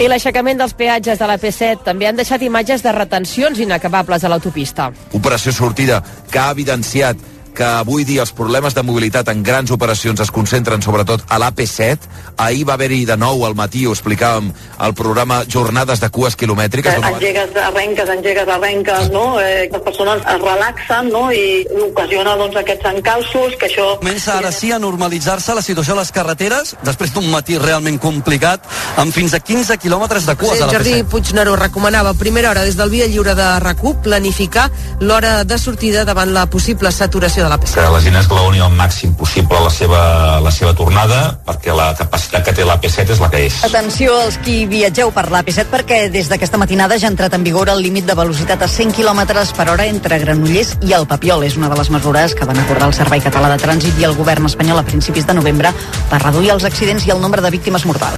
I l'aixecament dels peatges de la P7 també han deixat imatges de retencions inacabables a l'autopista. Operació sortida que ha evidenciat que avui dia els problemes de mobilitat en grans operacions es concentren sobretot a l'AP7. Ahir va haver-hi de nou al matí, ho explicàvem, el programa Jornades de cues quilomètriques. Eh, engegues, arrenques, engegues, arrenques, no? Eh, les persones es relaxen, no? I ocasiona, doncs, aquests encalços, que això... Comença ara sí a normalitzar-se la situació a les carreteres, després d'un matí realment complicat, amb fins a 15 quilòmetres de cues Sí, a la Jordi P7. Puigneró recomanava a primera hora des del Via Lliure de RAC1 planificar l'hora de sortida davant la possible saturació de la P7. que la gent esglaoni al màxim possible la seva, la seva tornada perquè la capacitat que té la P7 és la que és. Atenció als qui viatgeu per l'AP7 perquè des d'aquesta matinada ja ha entrat en vigor el límit de velocitat a 100 km per hora entre Granollers i el Papiol. És una de les mesures que van acordar el Servei Català de Trànsit i el govern espanyol a principis de novembre per reduir els accidents i el nombre de víctimes mortals.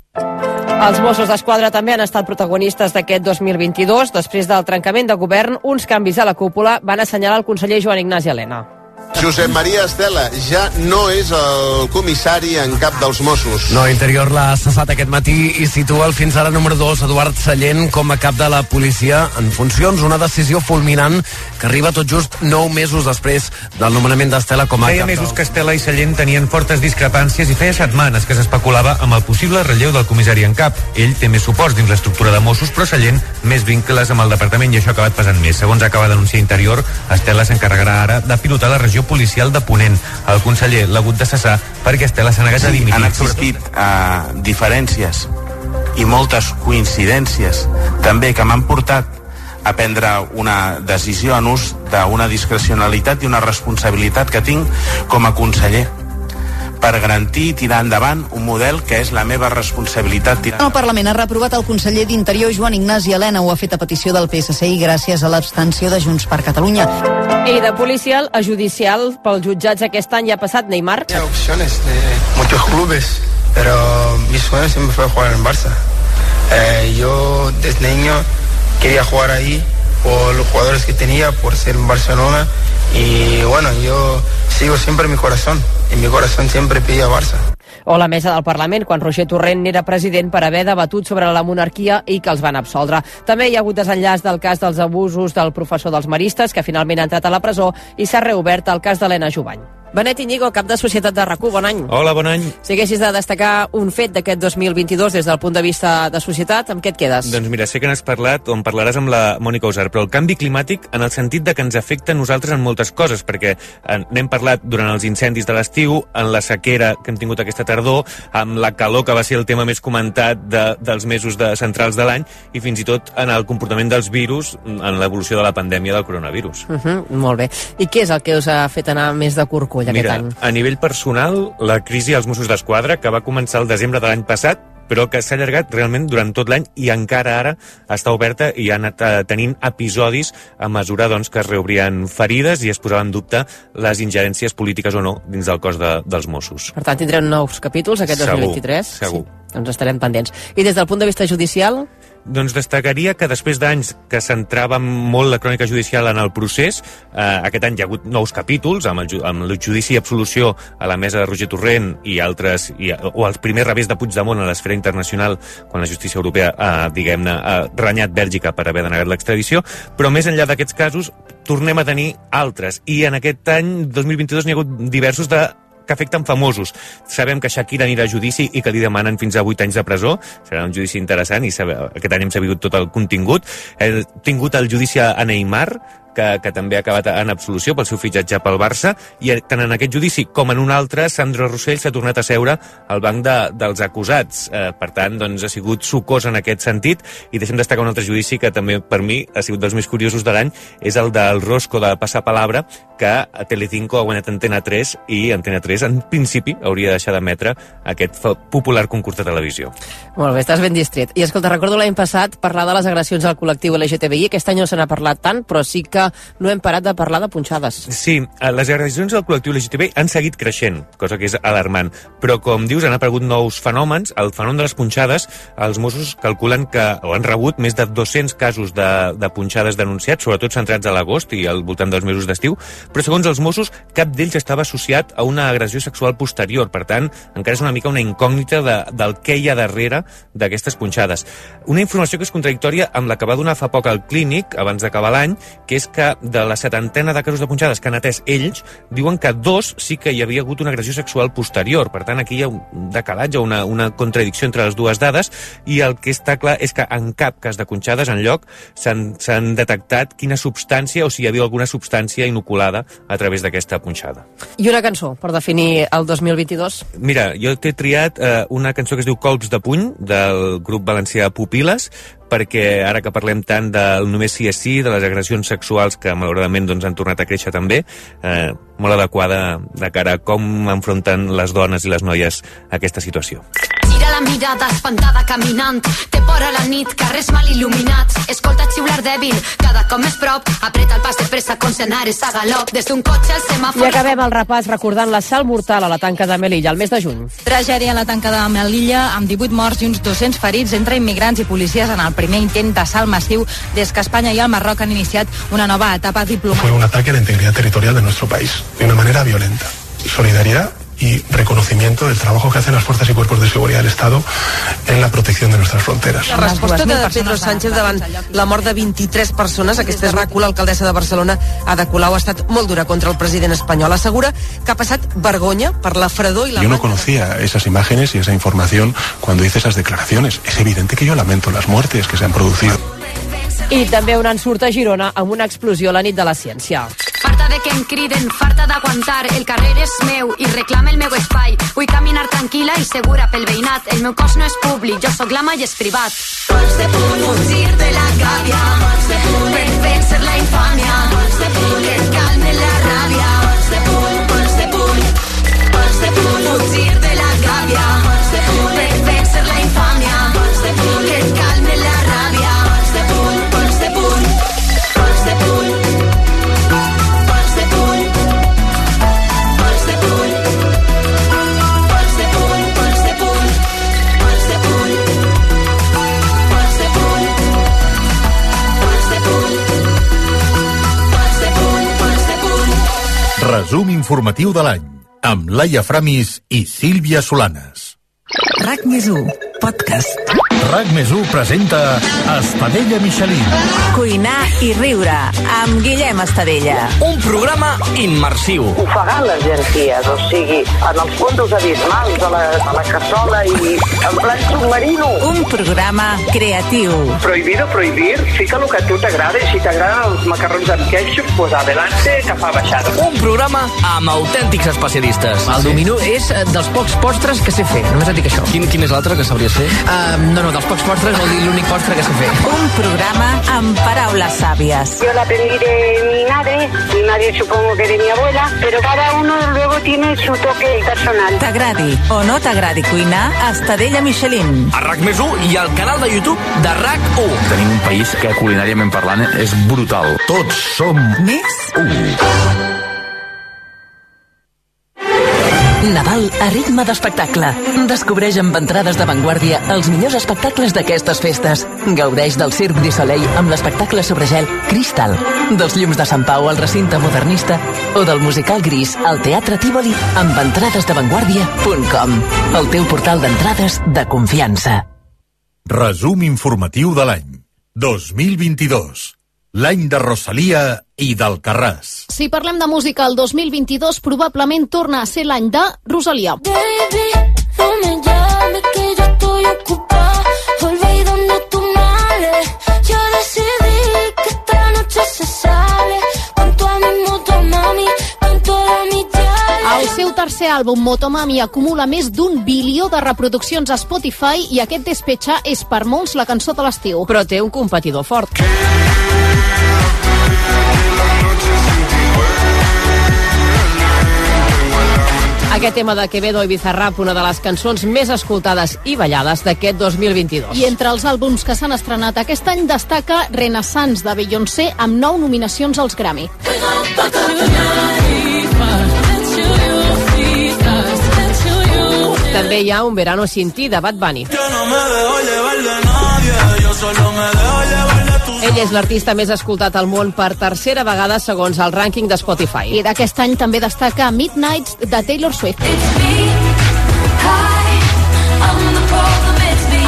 Els Mossos d'Esquadra també han estat protagonistes d'aquest 2022. Després del trencament de govern, uns canvis a la cúpula van assenyalar el conseller Joan Ignasi Helena. Josep Maria Estela ja no és el comissari en cap dels Mossos. No, Interior l'ha cessat aquest matí i situa el fins ara número 2, Eduard Sallent, com a cap de la policia en funcions. Una decisió fulminant que arriba tot just 9 mesos després del nomenament d'Estela com a Feia cap mesos que Estela i Sallent tenien fortes discrepàncies i feia setmanes que s'especulava amb el possible relleu del comissari en cap. Ell té més suports dins l'estructura de Mossos, però Sallent més vincles amb el departament i això ha acabat pesant més. Segons acaba d'anunciar Interior, Estela s'encarregarà ara de pilotar la regió policial de Ponent. El conseller l'ha hagut de cessar perquè Estela s'ha negat a Sí, dimitir. han existit uh, diferències i moltes coincidències també que m'han portat a prendre una decisió en ús d'una discrecionalitat i una responsabilitat que tinc com a conseller per garantir i tirar endavant un model que és la meva responsabilitat El Parlament ha reprovat el conseller d'Interior Joan Ignasi Helena. Ho ha fet a petició del PSC i gràcies a l'abstenció de Junts per Catalunya. I de policial a judicial pels jutjats aquest any ja ha passat Neymar. Hay opciones de muchos clubes, pero mi sueño siempre fue jugar en Barça. Eh, yo desde niño quería jugar ahí por los jugadores que tenía, por ser en Barcelona y bueno, yo sigo siempre en mi corazón, en mi corazón siempre pedía Barça. O la mesa del Parlament, quan Roger Torrent n'era president per haver debatut sobre la monarquia i que els van absoldre. També hi ha hagut desenllaç del cas dels abusos del professor dels maristes, que finalment ha entrat a la presó, i s'ha reobert el cas d'Helena Jubany. Benet Iñigo, cap de Societat de RAC1, bon any. Hola, bon any. Si haguessis de destacar un fet d'aquest 2022 des del punt de vista de societat, amb què et quedes? Doncs mira, sé que n'has parlat o en parlaràs amb la Mònica Usar, però el canvi climàtic en el sentit de que ens afecta a nosaltres en moltes coses, perquè eh, n'hem parlat durant els incendis de l'estiu, en la sequera que hem tingut aquesta tardor, amb la calor que va ser el tema més comentat de, dels mesos de centrals de l'any, i fins i tot en el comportament dels virus en l'evolució de la pandèmia del coronavirus. Uh -huh, molt bé. I què és el que us ha fet anar més de corcoll aquest Mira, any? a nivell personal, la crisi als Mossos d'Esquadra, que va començar el desembre de l'any passat, però que s'ha allargat realment durant tot l'any i encara ara està oberta i ha anat eh, tenint episodis a mesura doncs, que es reobrien ferides i es posava en dubte les ingerències polítiques o no dins del cos de, dels Mossos. Per tant, tindrem nous capítols aquest Segur, 2023. segur. Sí. Doncs estarem pendents. I des del punt de vista judicial, Doncs destacaria que després d'anys que centrava molt la crònica judicial en el procés, eh, aquest any hi ha hagut nous capítols amb el, ju- amb el judici i absolució a la mesa de Roger Torrent i altres, i, o els primers revés de Puigdemont a l'esfera internacional quan la justícia europea, eh, diguem-ne, ha renyat Bèlgica per haver denegat l'extradició, però més enllà d'aquests casos tornem a tenir altres. I en aquest any, 2022, n'hi ha hagut diversos de que afecten famosos. Sabem que Shakira anirà a judici i que li demanen fins a 8 anys de presó. Serà un judici interessant i sabe, aquest any hem sabut tot el contingut. Hem tingut el judici a Neymar, que, que també ha acabat en absolució pel seu fitxatge pel Barça, i tant en aquest judici com en un altre, Sandro Rossell s'ha tornat a seure al banc de, dels acusats. Eh, per tant, doncs, ha sigut sucós en aquest sentit, i deixem destacar un altre judici que també per mi ha sigut dels més curiosos de l'any, és el del Rosco de Passar Palabra, que a Telecinco ha guanyat Antena 3 i Antena 3 en principi hauria de deixar d'emetre aquest popular concurs de televisió. molt bé, estàs ben distret. I escolta, recordo l'any passat parlar de les agressions al col·lectiu LGTBI, aquest any no se n'ha parlat tant, però sí que no hem parat de parlar de punxades. Sí, eh, les agressions al col·lectiu LGTBI han seguit creixent, cosa que és alarmant. Però, com dius, han aparegut nous fenòmens. El fenomen de les punxades, els Mossos calculen que o han rebut més de 200 casos de, de punxades denunciats, sobretot centrats a l'agost i al voltant dels mesos d'estiu, però segons els Mossos, cap d'ells estava associat a una agressió sexual posterior. Per tant, encara és una mica una incògnita de, del què hi ha darrere d'aquestes punxades. Una informació que és contradictòria amb la que va donar fa poc al clínic, abans d'acabar l'any, que és que de la setantena de casos de punxades que han atès ells, diuen que dos sí que hi havia hagut una agressió sexual posterior. Per tant, aquí hi ha un decalatge, una, una contradicció entre les dues dades, i el que està clar és que en cap cas de punxades en lloc s'han detectat quina substància o si hi havia alguna substància inoculada a través d'aquesta punxada. I una cançó per definir el 2022. Mira, jo t'he triat eh, una cançó que es diu Colps de puny, del grup valencià Pupiles, perquè ara que parlem tant del només sí és sí, de les agressions sexuals que malauradament doncs, han tornat a créixer també, eh, molt adequada de cara a com enfronten les dones i les noies aquesta situació. Gira la mirada espantada caminant Té por a la nit, carrers mal il·luminats Escolta xiular dèbil, cada cop més prop Apreta el pas de pressa com si anares a galop Des d'un cotxe al I semàfor acabem el repàs recordant l'assalt mortal a la tanca de Melilla el mes de juny. Tragèdia a la tanca de Melilla amb 18 morts i uns 200 ferits entre immigrants i policies en el primer intent d'assalt massiu des que Espanya i el Marroc han iniciat una nova etapa diplomàtica. Fue un ataque a la integridad territorial de nuestro país, de una manera violenta. Solidaridad y reconocimiento del trabajo que hacen las fuerzas y cuerpos de seguridad del Estado en la protección de nuestras fronteras. La resposta de Pedro Sánchez davant la mort de 23 persones, aquesta és RACU, l'alcaldessa de Barcelona, Ada Colau, ha estat molt dura contra el president espanyol. Assegura que ha passat vergonya per la fredor i la Yo no conocía esas imágenes y esa información cuando hice esas declaraciones. Es evidente que yo lamento las muertes que se han producido. I també un ensurt a Girona amb una explosió a la nit de la ciència. Farta de que em criden, farta d'aguantar. El carrer és meu i reclama el meu espai. Vull caminar tranquil·la i segura pel veïnat. El meu cos no és públic, jo sóc l'ama i és privat. Pols de punt, fugir de la gàbia. Pols de punt, per vèncer la infàmia. Pols de punt, que calme la ràbia. Pols de punt, pols de punt. Pols de punt, fugir de la gàbia. Pols de punt, per vèncer Resum informatiu de l'any amb Laia Framis i Sílvia Solanes. RAC més 1, podcast. RAC més 1 presenta Estadella Michelin. Cuinar i riure amb Guillem Estadella. Un programa immersiu. ofegar les llenties, o sigui, en els fondos abismals de la, de la cassola i en plan submarino. Un programa creatiu. Prohibido prohibir, fica el que a tu t'agrada i si t'agraden els macarrons amb ketchup, pues adelante, que fa baixada. Un programa amb autèntics especialistes. El dominó és eh, dels pocs postres que sé fer, només et dic això. Quin, quin és l'altre que sabries fer? Uh, no no, dels pocs postres vol dir l'únic postre que s'ha fet. Un programa amb paraules sàvies. Yo la aprendí de mi madre, mi madre supongo que de mi abuela, pero cada uno luego tiene su toque personal. T'agradi o no t'agradi cuinar, Estadella Michelin. A RAC més 1 i al canal de YouTube de RAC 1. Tenim un país que culinàriament parlant eh, és brutal. Tots som més 1. Carnaval a ritme d'espectacle. Descobreix amb entrades d'avantguàrdia els millors espectacles d'aquestes festes. Gaudeix del Circ du Soleil amb l'espectacle sobre gel Cristal, dels Llums de Sant Pau al recinte modernista o del musical gris al Teatre Tívoli amb entrades d'avantguàrdia.com, el teu portal d'entrades de confiança. Resum informatiu de l'any 2022. L'any de Rosalia i d'Alcarràs. Si parlem de música, el 2022 probablement torna a ser l'any de Rosalia. Baby, no me llames que yo estoy ocupada olvidando tus males. Yo decidí que esta noche se sale con tu amigo, tu mami, con toda mi El seu tercer àlbum, Motomami, acumula més d'un bilió de reproduccions a Spotify i aquest Despecha és per molts la cançó de l'estiu. Però té un competidor fort. Aquest tema de Quevedo i Bizarrap, una de les cançons més escoltades i ballades d'aquest 2022. I entre els àlbums que s'han estrenat aquest any destaca Renaissance de Beyoncé amb nou nominacions als Grammy. També hi ha Un verano sin ti de Bad Bunny. Yo no me dejo llevar de nadie, yo solo me dejo llevar de Ell és l'artista més escoltat al món per tercera vegada segons el rànquing de Spotify. I d'aquest any també destaca Midnights de Taylor Swift.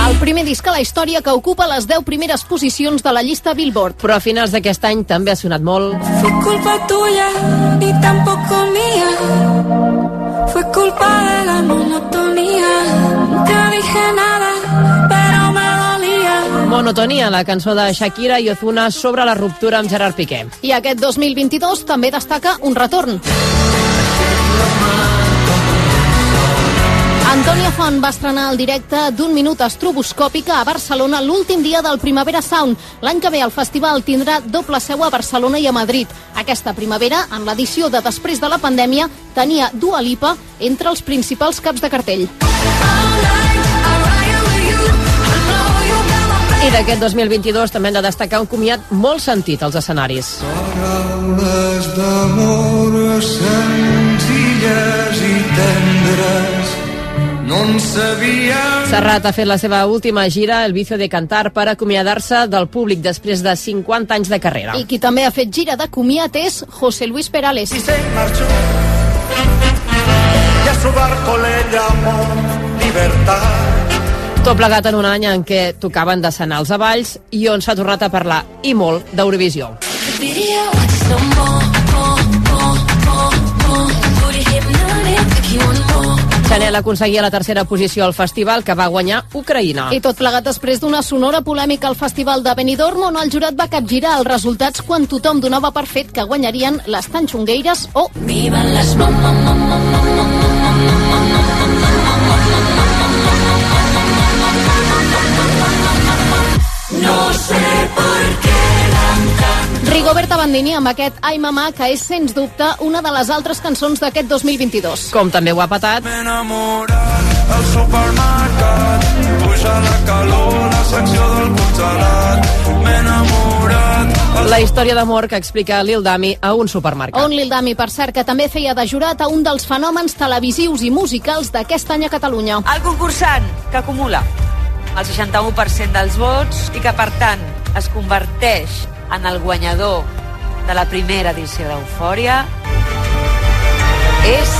El primer disc a la història que ocupa les 10 primeres posicions de la llista Billboard. Però a finals d'aquest any també ha sonat molt... Fue culpa tuya y tampoco mía. Fue culpa de la monotonía. Nunca dije nada. Monotonia, la cançó de Shakira i Ozuna sobre la ruptura amb Gerard Piqué. I aquest 2022 també destaca un retorn. Antònia Font va estrenar el directe d'un minut estroboscòpica a Barcelona l'últim dia del Primavera Sound. L'any que ve el festival tindrà doble seu a Barcelona i a Madrid. Aquesta primavera, en l'edició de Després de la pandèmia, tenia Dua Lipa entre els principals caps de cartell. I d'aquest 2022 també hem de destacar un comiat molt sentit als escenaris. Paraules d'amor senzilles i tendres no en sabia Serrat ha fet la seva última gira, el vicio de cantar, per acomiadar-se del públic després de 50 anys de carrera. I qui també ha fet gira de comiat és José Luis Perales. y se marchó y a su barco le llamó libertad Tot plegat en un any en què tocaven de senar els avalls i on s'ha tornat a parlar, i molt, d'Eurovisió. Chanel aconseguia la tercera posició al festival que va guanyar Ucraïna. I tot plegat després d'una sonora polèmica al Festival de Benidorm on el jurat va capgirar els resultats quan tothom donava per fet que guanyarien les Tanxongueires o... Mamá, mamá, mamá, No sé por qué Rigoberta Bandini amb aquest Ai Mamà, que és sens dubte una de les altres cançons d'aquest 2022. Com també ho ha patat M'he enamorat al supermercat puja la calor la secció del congelat M'he enamorat la història d'amor que explica Lil Dami a un supermercat. On Lil Dami, per cert, que també feia de jurat a un dels fenòmens televisius i musicals d'aquest any a Catalunya. El concursant que acumula el 61% dels vots i que, per tant, es converteix en el guanyador de la primera edició d'Eufòria és...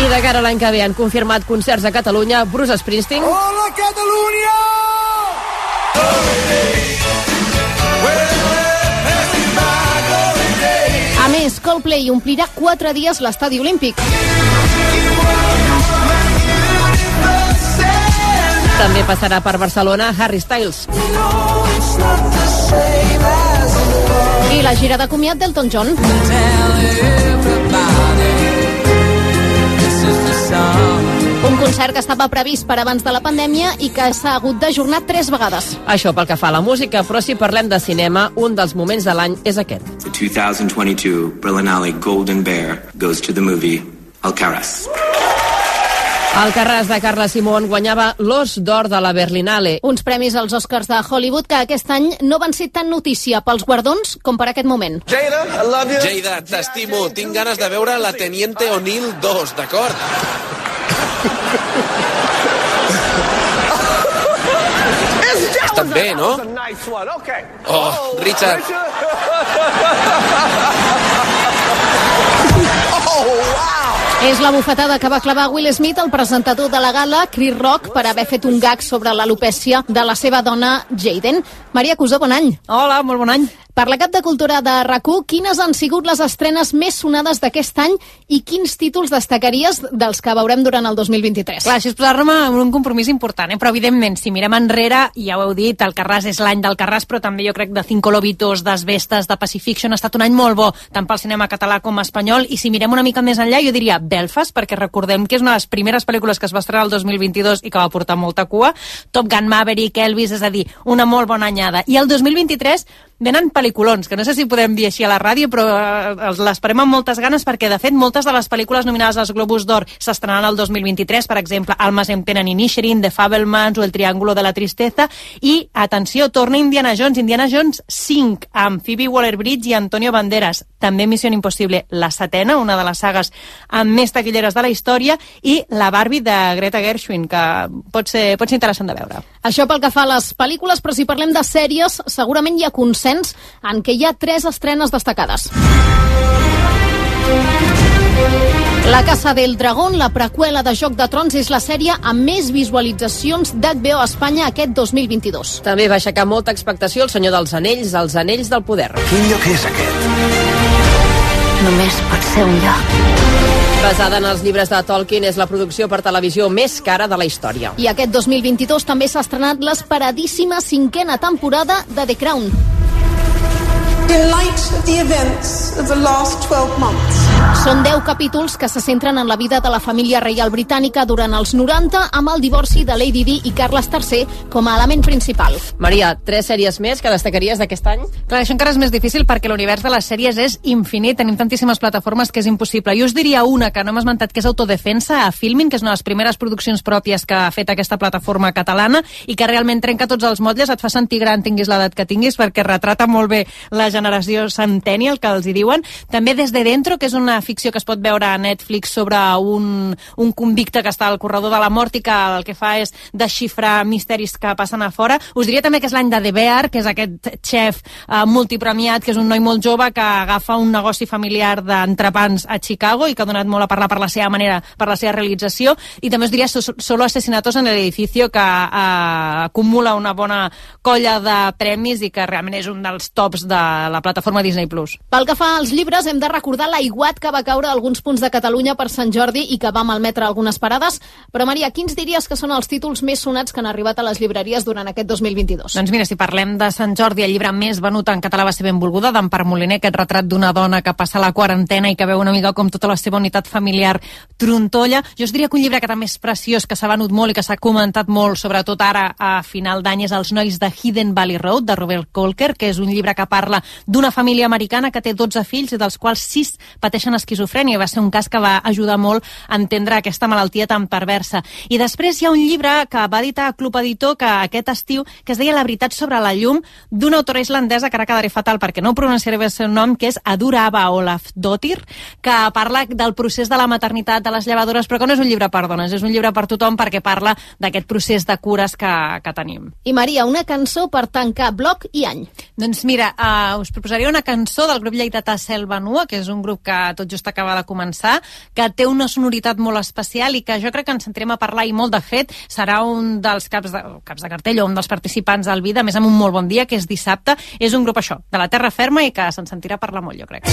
I de cara a l'any que ve han confirmat concerts a Catalunya Bruce Springsteen, Hola Catalunya! A més, Coldplay omplirà quatre dies l'estadi olímpic. també passarà per Barcelona Harry Styles. I la gira de comiat d'Elton John. Concert que estava previst per abans de la pandèmia i que s'ha hagut d'ajornar tres vegades. Això pel que fa a la música, però si parlem de cinema, un dels moments de l'any és aquest. The 2022 Berlinale Golden Bear goes to the movie Alcaraz. El Carràs de Carla Simón guanyava l'Os d'Or de la Berlinale. Uns premis als Oscars de Hollywood que aquest any no van ser tan notícia pels guardons com per aquest moment. Jada, I love you. Jada, t'estimo. Tinc ganes de veure la Teniente O'Neill 2, d'acord? Estan bé, no? Oh, Richard. És la bufetada que va clavar Will Smith, el presentador de la gala, Chris Rock, per haver fet un gag sobre l'alopècia de la seva dona, Jaden. Maria Cusó, bon any. Hola, molt bon any. Per la Cap de Cultura de rac quines han sigut les estrenes més sonades d'aquest any i quins títols destacaries dels que veurem durant el 2023? Clar, això és posar-me en un compromís important, eh? però evidentment, si mirem enrere, ja ho heu dit, el Carràs és l'any del Carràs, però també jo crec de Cinco Lobitos, d'Asbestes, de Pacifiction, ha estat un any molt bo, tant pel cinema català com espanyol, i si mirem una mica més enllà, jo diria Belfast, perquè recordem que és una de les primeres pel·lícules que es va estrenar el 2022 i que va portar molta cua, Top Gun Maverick, Elvis, és a dir, una molt bona anyada. I el 2023 venen pel·lículons, que no sé si podem dir així a la ràdio, però eh, l'esperem amb moltes ganes perquè, de fet, moltes de les pel·lícules nominades als Globus d'Or s'estrenaran el 2023, per exemple, Almas en pena ni Inisherin, The Fabelmans o El Triángulo de la Tristeza, i, atenció, torna Indiana Jones, Indiana Jones 5, amb Phoebe Waller-Bridge i Antonio Banderas, també Missió Impossible, la setena, una de les sagues amb més taquilleres de la història, i la Barbie de Greta Gershwin, que pot ser, pot ser interessant de veure. Això pel que fa a les pel·lícules, però si parlem de sèries, segurament hi ha consens en què hi ha tres estrenes destacades. La Casa del Dragón, la preqüela de Joc de Trons, és la sèrie amb més visualitzacions d'HBO a Espanya aquest 2022. També va aixecar molta expectació el Senyor dels Anells, els Anells del Poder. Quin lloc és aquest? Només pot ser un lloc. Basada en els llibres de Tolkien, és la producció per televisió més cara de la història. I aquest 2022 també s'ha estrenat l'esperadíssima cinquena temporada de The Crown. Són 10 capítols que se centren en la vida de la família reial britànica durant els 90 amb el divorci de Lady Di i Carles III com a element principal. Maria, tres sèries més que destacaries d'aquest any? Clar, això encara és més difícil perquè l'univers de les sèries és infinit, tenim tantíssimes plataformes que és impossible. Jo us diria una que no hem esmentat, que és Autodefensa, a Filmin, que és una de les primeres produccions pròpies que ha fet aquesta plataforma catalana i que realment trenca tots els motlles, et fa sentir gran, tinguis l'edat que tinguis, perquè retrata molt bé la generació centennial, que els hi diuen. També Des de Dentro, que és una ficció que es pot veure a Netflix sobre un, un convicte que està al corredor de la mort i que el que fa és desxifrar misteris que passen a fora. Us diria també que és l'any de The Bear, que és aquest xef eh, multipremiat, que és un noi molt jove que agafa un negoci familiar d'entrepans a Chicago i que ha donat molt a parlar per la seva manera, per la seva realització. I també us diria so- Solo asesinatos en el que eh, acumula una bona colla de premis i que realment és un dels tops de la plataforma Disney+. Plus. Pel que fa als llibres, hem de recordar l'aiguat que va caure a alguns punts de Catalunya per Sant Jordi i que va malmetre algunes parades. Però, Maria, quins diries que són els títols més sonats que han arribat a les llibreries durant aquest 2022? Doncs mira, si parlem de Sant Jordi, el llibre més venut en català va ser Benvolguda, d'Empar Moliner, aquest retrat d'una dona que passa la quarantena i que veu una mica com tota la seva unitat familiar trontolla. Jo us diria que un llibre que també és preciós, que s'ha venut molt i que s'ha comentat molt, sobretot ara a final d'any, és Els nois de Hidden Valley Road, de Robert Colker, que és un llibre que parla d'una família americana que té 12 fills i dels quals 6 pateixen esquizofrènia. Va ser un cas que va ajudar molt a entendre aquesta malaltia tan perversa. I després hi ha un llibre que va editar Club Editor que aquest estiu, que es deia La veritat sobre la llum, d'una autora islandesa que ara quedaré fatal perquè no pronunciaré bé el seu nom, que és Adura Ava Olaf Dottir, que parla del procés de la maternitat, de les llevadores, però que no és un llibre per dones, és un llibre per tothom perquè parla d'aquest procés de cures que, que tenim. I, Maria, una cançó per tancar bloc i any. Doncs mira, uh, us proposaria una cançó del grup lleidatà Selva Nua, que és un grup que tot just acaba de començar, que té una sonoritat molt especial i que jo crec que ens sentirem a parlar i molt de fet serà un dels caps de, caps de cartell o un dels participants al Vida, a més amb un molt bon dia, que és dissabte. És un grup això, de la terra ferma i que se'n sentirà parlar molt, jo crec.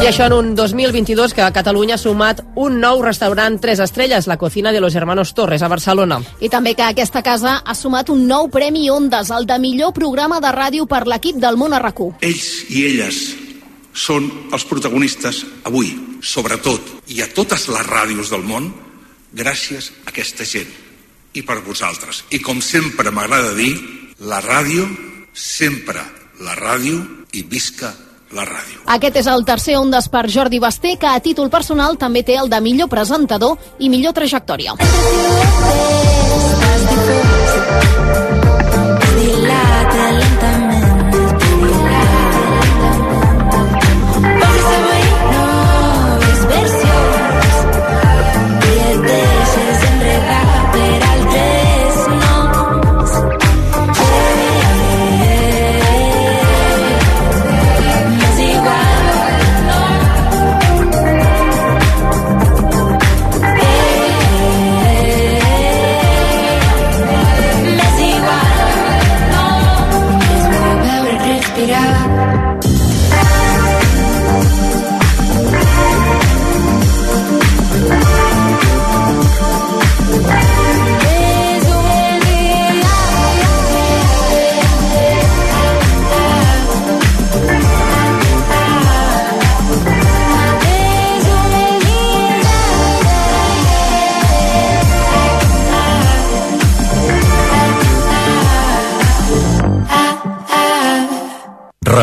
I això en un 2022 que a Catalunya ha sumat un nou restaurant 3 estrelles, la Cocina de los Hermanos Torres, a Barcelona. I també que aquesta casa ha sumat un nou Premi Ondas, el de millor programa de ràdio per l'equip del món a RAC1. Ells i elles són els protagonistes avui, sobretot, i a totes les ràdios del món, gràcies a aquesta gent i per vosaltres. I com sempre m'agrada dir, la ràdio, sempre la ràdio i visca la ràdio. Aquest és el tercer Ondes per Jordi Basté, que a títol personal també té el de millor presentador i millor trajectòria.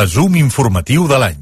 Resum informatiu de l'any.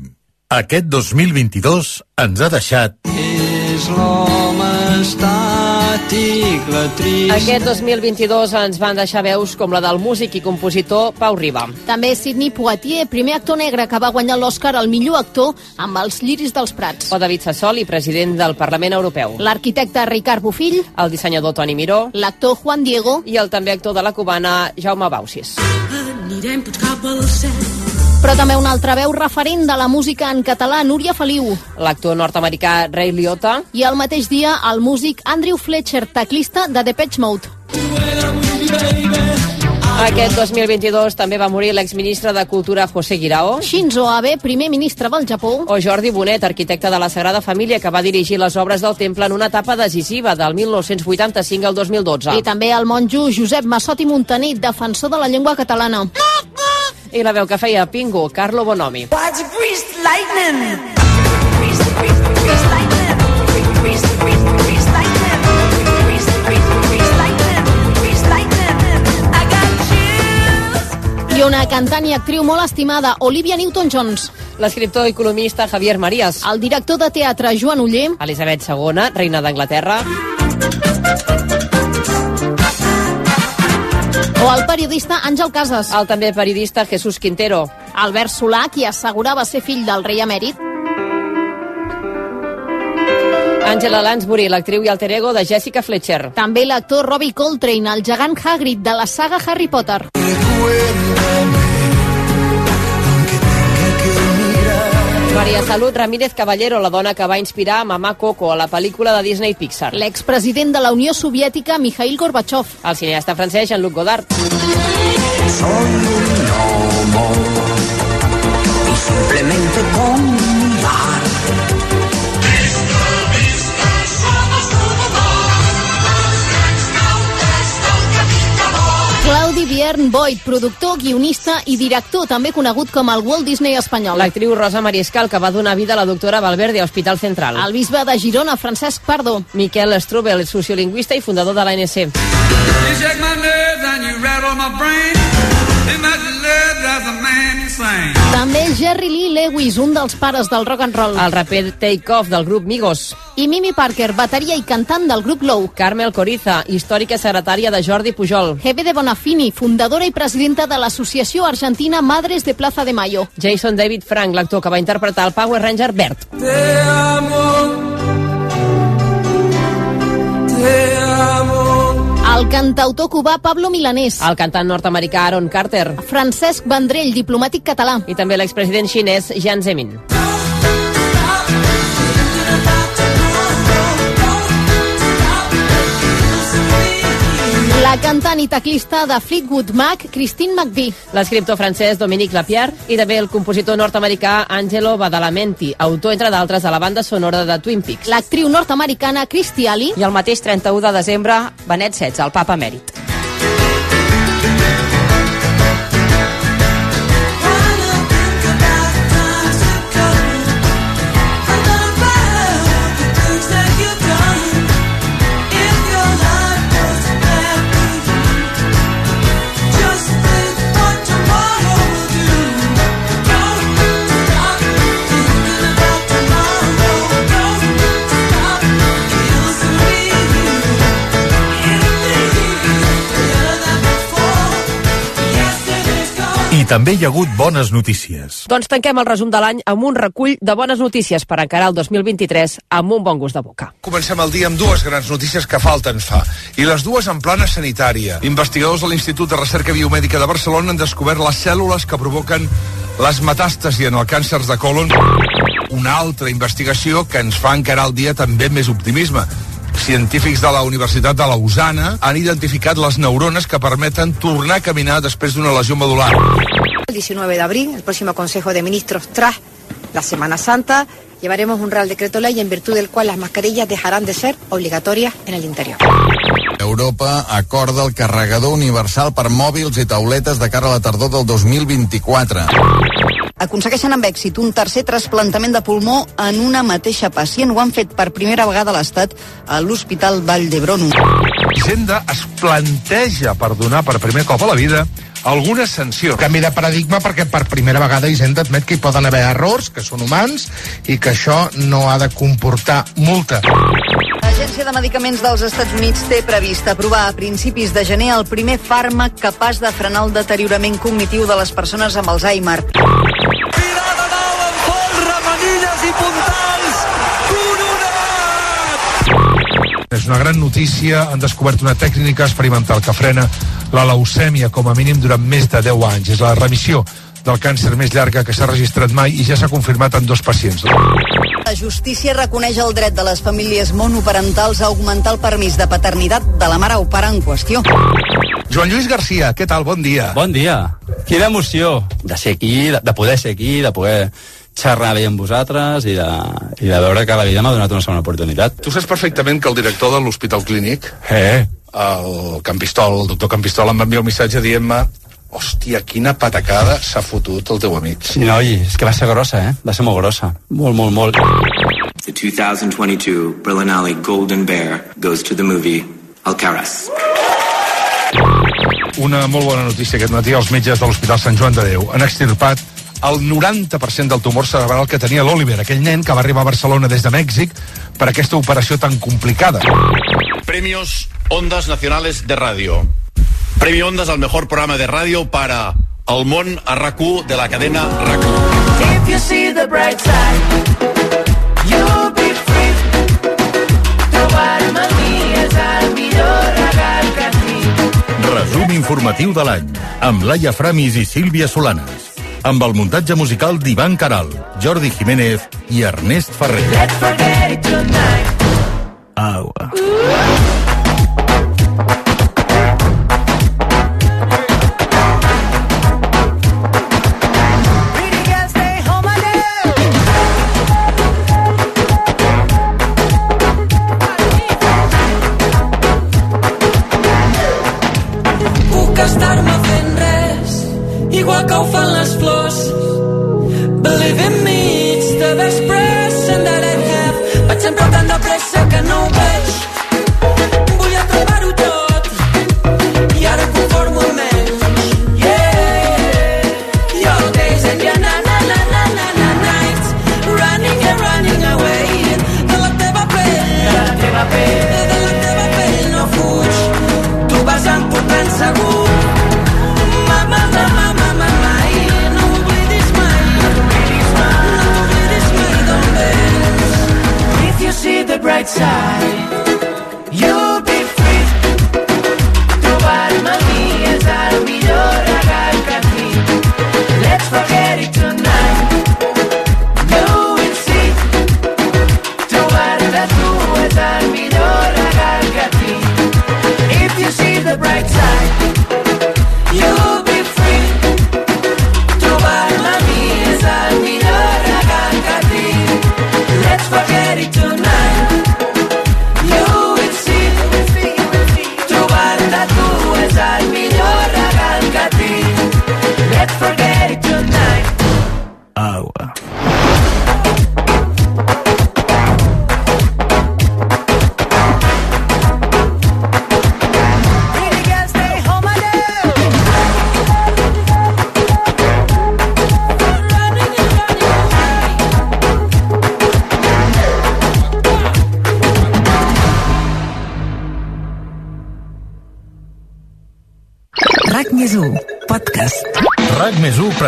Aquest 2022 ens ha deixat... És l'home estàtic, la trist... Aquest 2022 ens van deixar veus com la del músic i compositor Pau Riba. També Sidney Poitier, primer actor negre que va guanyar l'Oscar al millor actor amb els Lliris dels Prats. O David Sassoli, president del Parlament Europeu. L'arquitecte Ricard Bofill, El dissenyador Toni Miró l'actor Juan Diego i el també actor de la cubana Jaume Bausis. Anirem tots cap al cel. Però també una altra veu referent de la música en català, Núria Feliu. L'actor nord-americà Ray Liotta I al mateix dia, el músic Andrew Fletcher, teclista de Depeche Mode. Aquest 2022 també va morir l'exministre de Cultura José Guirao. Shinzo Abe, primer ministre del Japó. O Jordi Bonet, arquitecte de la Sagrada Família, que va dirigir les obres del temple en una etapa decisiva del 1985 al 2012. I també el monjo Josep Massot i Montaner, defensor de la llengua catalana. I la veu que feia Pingo, Carlo Bonomi. What's I una cantant i actriu molt estimada, Olivia Newton-Jones. L'escriptor i columnista Javier Marías. El director de teatre Joan Uller. Elisabet II, reina d'Anglaterra. O el periodista Àngel Casas. El també periodista Jesús Quintero. Albert Solà, qui assegurava ser fill del rei emèrit. Angela Lansbury, l'actriu i alter ego de Jessica Fletcher. També l'actor Robbie Coltrane, el gegant Hagrid de la saga Harry Potter. Maria Salut Ramírez Caballero, la dona que va inspirar Mamà Coco a la pel·lícula de Disney Pixar. L'expresident de la Unió Soviètica, Mikhail Gorbachev. El cineasta francès Jean-Luc Godard. Soy un y simplemente con mirar Biern Boyd, productor, guionista i director, també conegut com el Walt Disney espanyol. L'actriu Rosa Mariscal, que va donar vida a la doctora Valverde a Hospital Central. El bisbe de Girona, Francesc Pardo. Miquel Strubel, sociolingüista i fundador de l'ANC. You shake my nerves and you rattle my brain. També Jerry Lee Lewis, un dels pares del rock and roll. El raper Take Off del grup Migos. I Mimi Parker, bateria i cantant del grup Low. Carmel Coriza, històrica secretària de Jordi Pujol. Hebe de Bonafini, fundadora i presidenta de l'associació argentina Madres de Plaza de Mayo. Jason David Frank, l'actor que va interpretar el Power Ranger verd. Te amo. Te amo. El cantautor cubà Pablo Milanés. El cantant nord-americà Aaron Carter. Francesc Vendrell, diplomàtic català. I també l'expresident xinès Jiang Zemin. La cantant i teclista de Fleetwood Mac, Christine McVie. L'escriptor francès Dominique Lapierre i també el compositor nord-americà Angelo Badalamenti, autor, entre d'altres, de la banda sonora de Twin Peaks. L'actriu nord-americana Christy Ali. I el mateix 31 de desembre, Benet XVI, el papa emèrit. També hi ha hagut bones notícies. Doncs tanquem el resum de l'any amb un recull de bones notícies per encarar el 2023 amb un bon gust de boca. Comencem el dia amb dues grans notícies que falta ens fa, i les dues en plana sanitària. Investigadors de l'Institut de Recerca Biomèdica de Barcelona han descobert les cèl·lules que provoquen les metàstasis en el càncer de colon. Una altra investigació que ens fa encarar el dia també amb més optimisme. Científics de la Universitat de Lausana han identificat les neurones que permeten tornar a caminar després d'una lesió medular. El 19 de abril, el próximo Consejo de Ministros, tras la Semana Santa, llevaremos un Real Decreto Ley en virtud del cual las mascarillas dejarán de ser obligatorias en el interior. Europa acorda el carregador universal per mòbils i tauletes de cara a la tardor del 2024. Aconsegueixen amb èxit un tercer trasplantament de pulmó en una mateixa pacient. Ho han fet per primera vegada a l'Estat a l'Hospital Vall d'Hebron. Hisenda es planteja per donar per primer cop a la vida alguna sanció. Canvi de paradigma perquè per primera vegada Hisenda admet que hi poden haver errors, que són humans, i que això no ha de comportar multa. L'Agència de Medicaments dels Estats Units té previst aprovar a principis de gener el primer fàrmac capaç de frenar el deteriorament cognitiu de les persones amb Alzheimer. Remenilles i puntals És una gran notícia, han descobert una tècnica experimental que frena la leucèmia com a mínim durant més de 10 anys. És la remissió del càncer més llarga que s'ha registrat mai i ja s'ha confirmat en dos pacients. La justícia reconeix el dret de les famílies monoparentals a augmentar el permís de paternitat de la mare o pare en qüestió. Joan Lluís Garcia, què tal? Bon dia. Bon dia. Quina emoció de ser aquí, de, de poder ser aquí, de poder xerrar bé amb vosaltres i de, i de veure que la vida m'ha donat una segona oportunitat. Tu saps perfectament que el director de l'Hospital Clínic, Eh, el Campistol, el doctor Campistol, em va enviar un missatge dient-me hòstia, quina patacada s'ha fotut el teu amic. sí, noi, és que va ser grossa, eh? Va ser molt grossa. Molt, molt, molt. The 2022 Berlinale Golden Bear goes to the movie Alcaraz. Una molt bona notícia aquest matí. Els metges de l'Hospital Sant Joan de Déu han extirpat el 90% del tumor cerebral que tenia l'Oliver, aquell nen que va arribar a Barcelona des de Mèxic per aquesta operació tan complicada. Premios Ondas Nacionales de Radio. Premio Ondas al mejor programa de radio para El Món a RAC1 de la cadena RAC1. If you see the bright side, you'll be free. Trobar-me a mi és el millor regal que tinc. Resum informatiu de l'any, amb Laia Framis i Sílvia Solanes. Amb el muntatge musical d'Ivan Caral, Jordi Jiménez i Ernest Ferrer. Let's forget it tonight. Agua. Pretty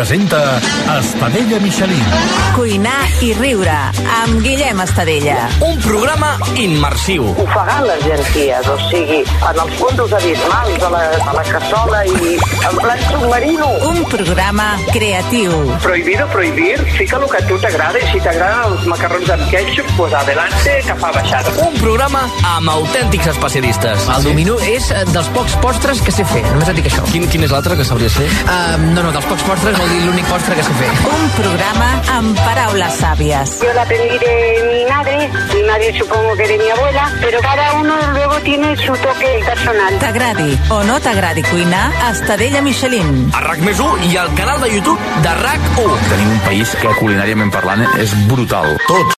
presenta Estadella Michelin. Cuinar i riure Estadella. Un programa immersiu. Ofegant les llenties, o sigui, en els fondos abismals de la, de la cassola i en plan submarino. Un programa creatiu. Prohibido prohibir, fica el que a tu t'agrada i si t'agraden els macarrons amb ketchup, pues adelante, que fa baixada. Un programa amb autèntics especialistes. El dominó és eh, dels pocs postres que sé fer, només et dic això. Quin, quin és l'altre que sabries fer? Uh, no, no, dels pocs postres vol dir l'únic postre que sé fer. Un programa amb paraules sàvies. Yo la de mi madre, mi madre supongo que de mi abuela, pero cada uno luego tiene su toque personal. T'agradi o no t'agradi cuinar, Estadella Michelin. A RAC més 1 i al canal de YouTube de RAC 1. Tenim un país que culinàriament parlant és brutal. Tot.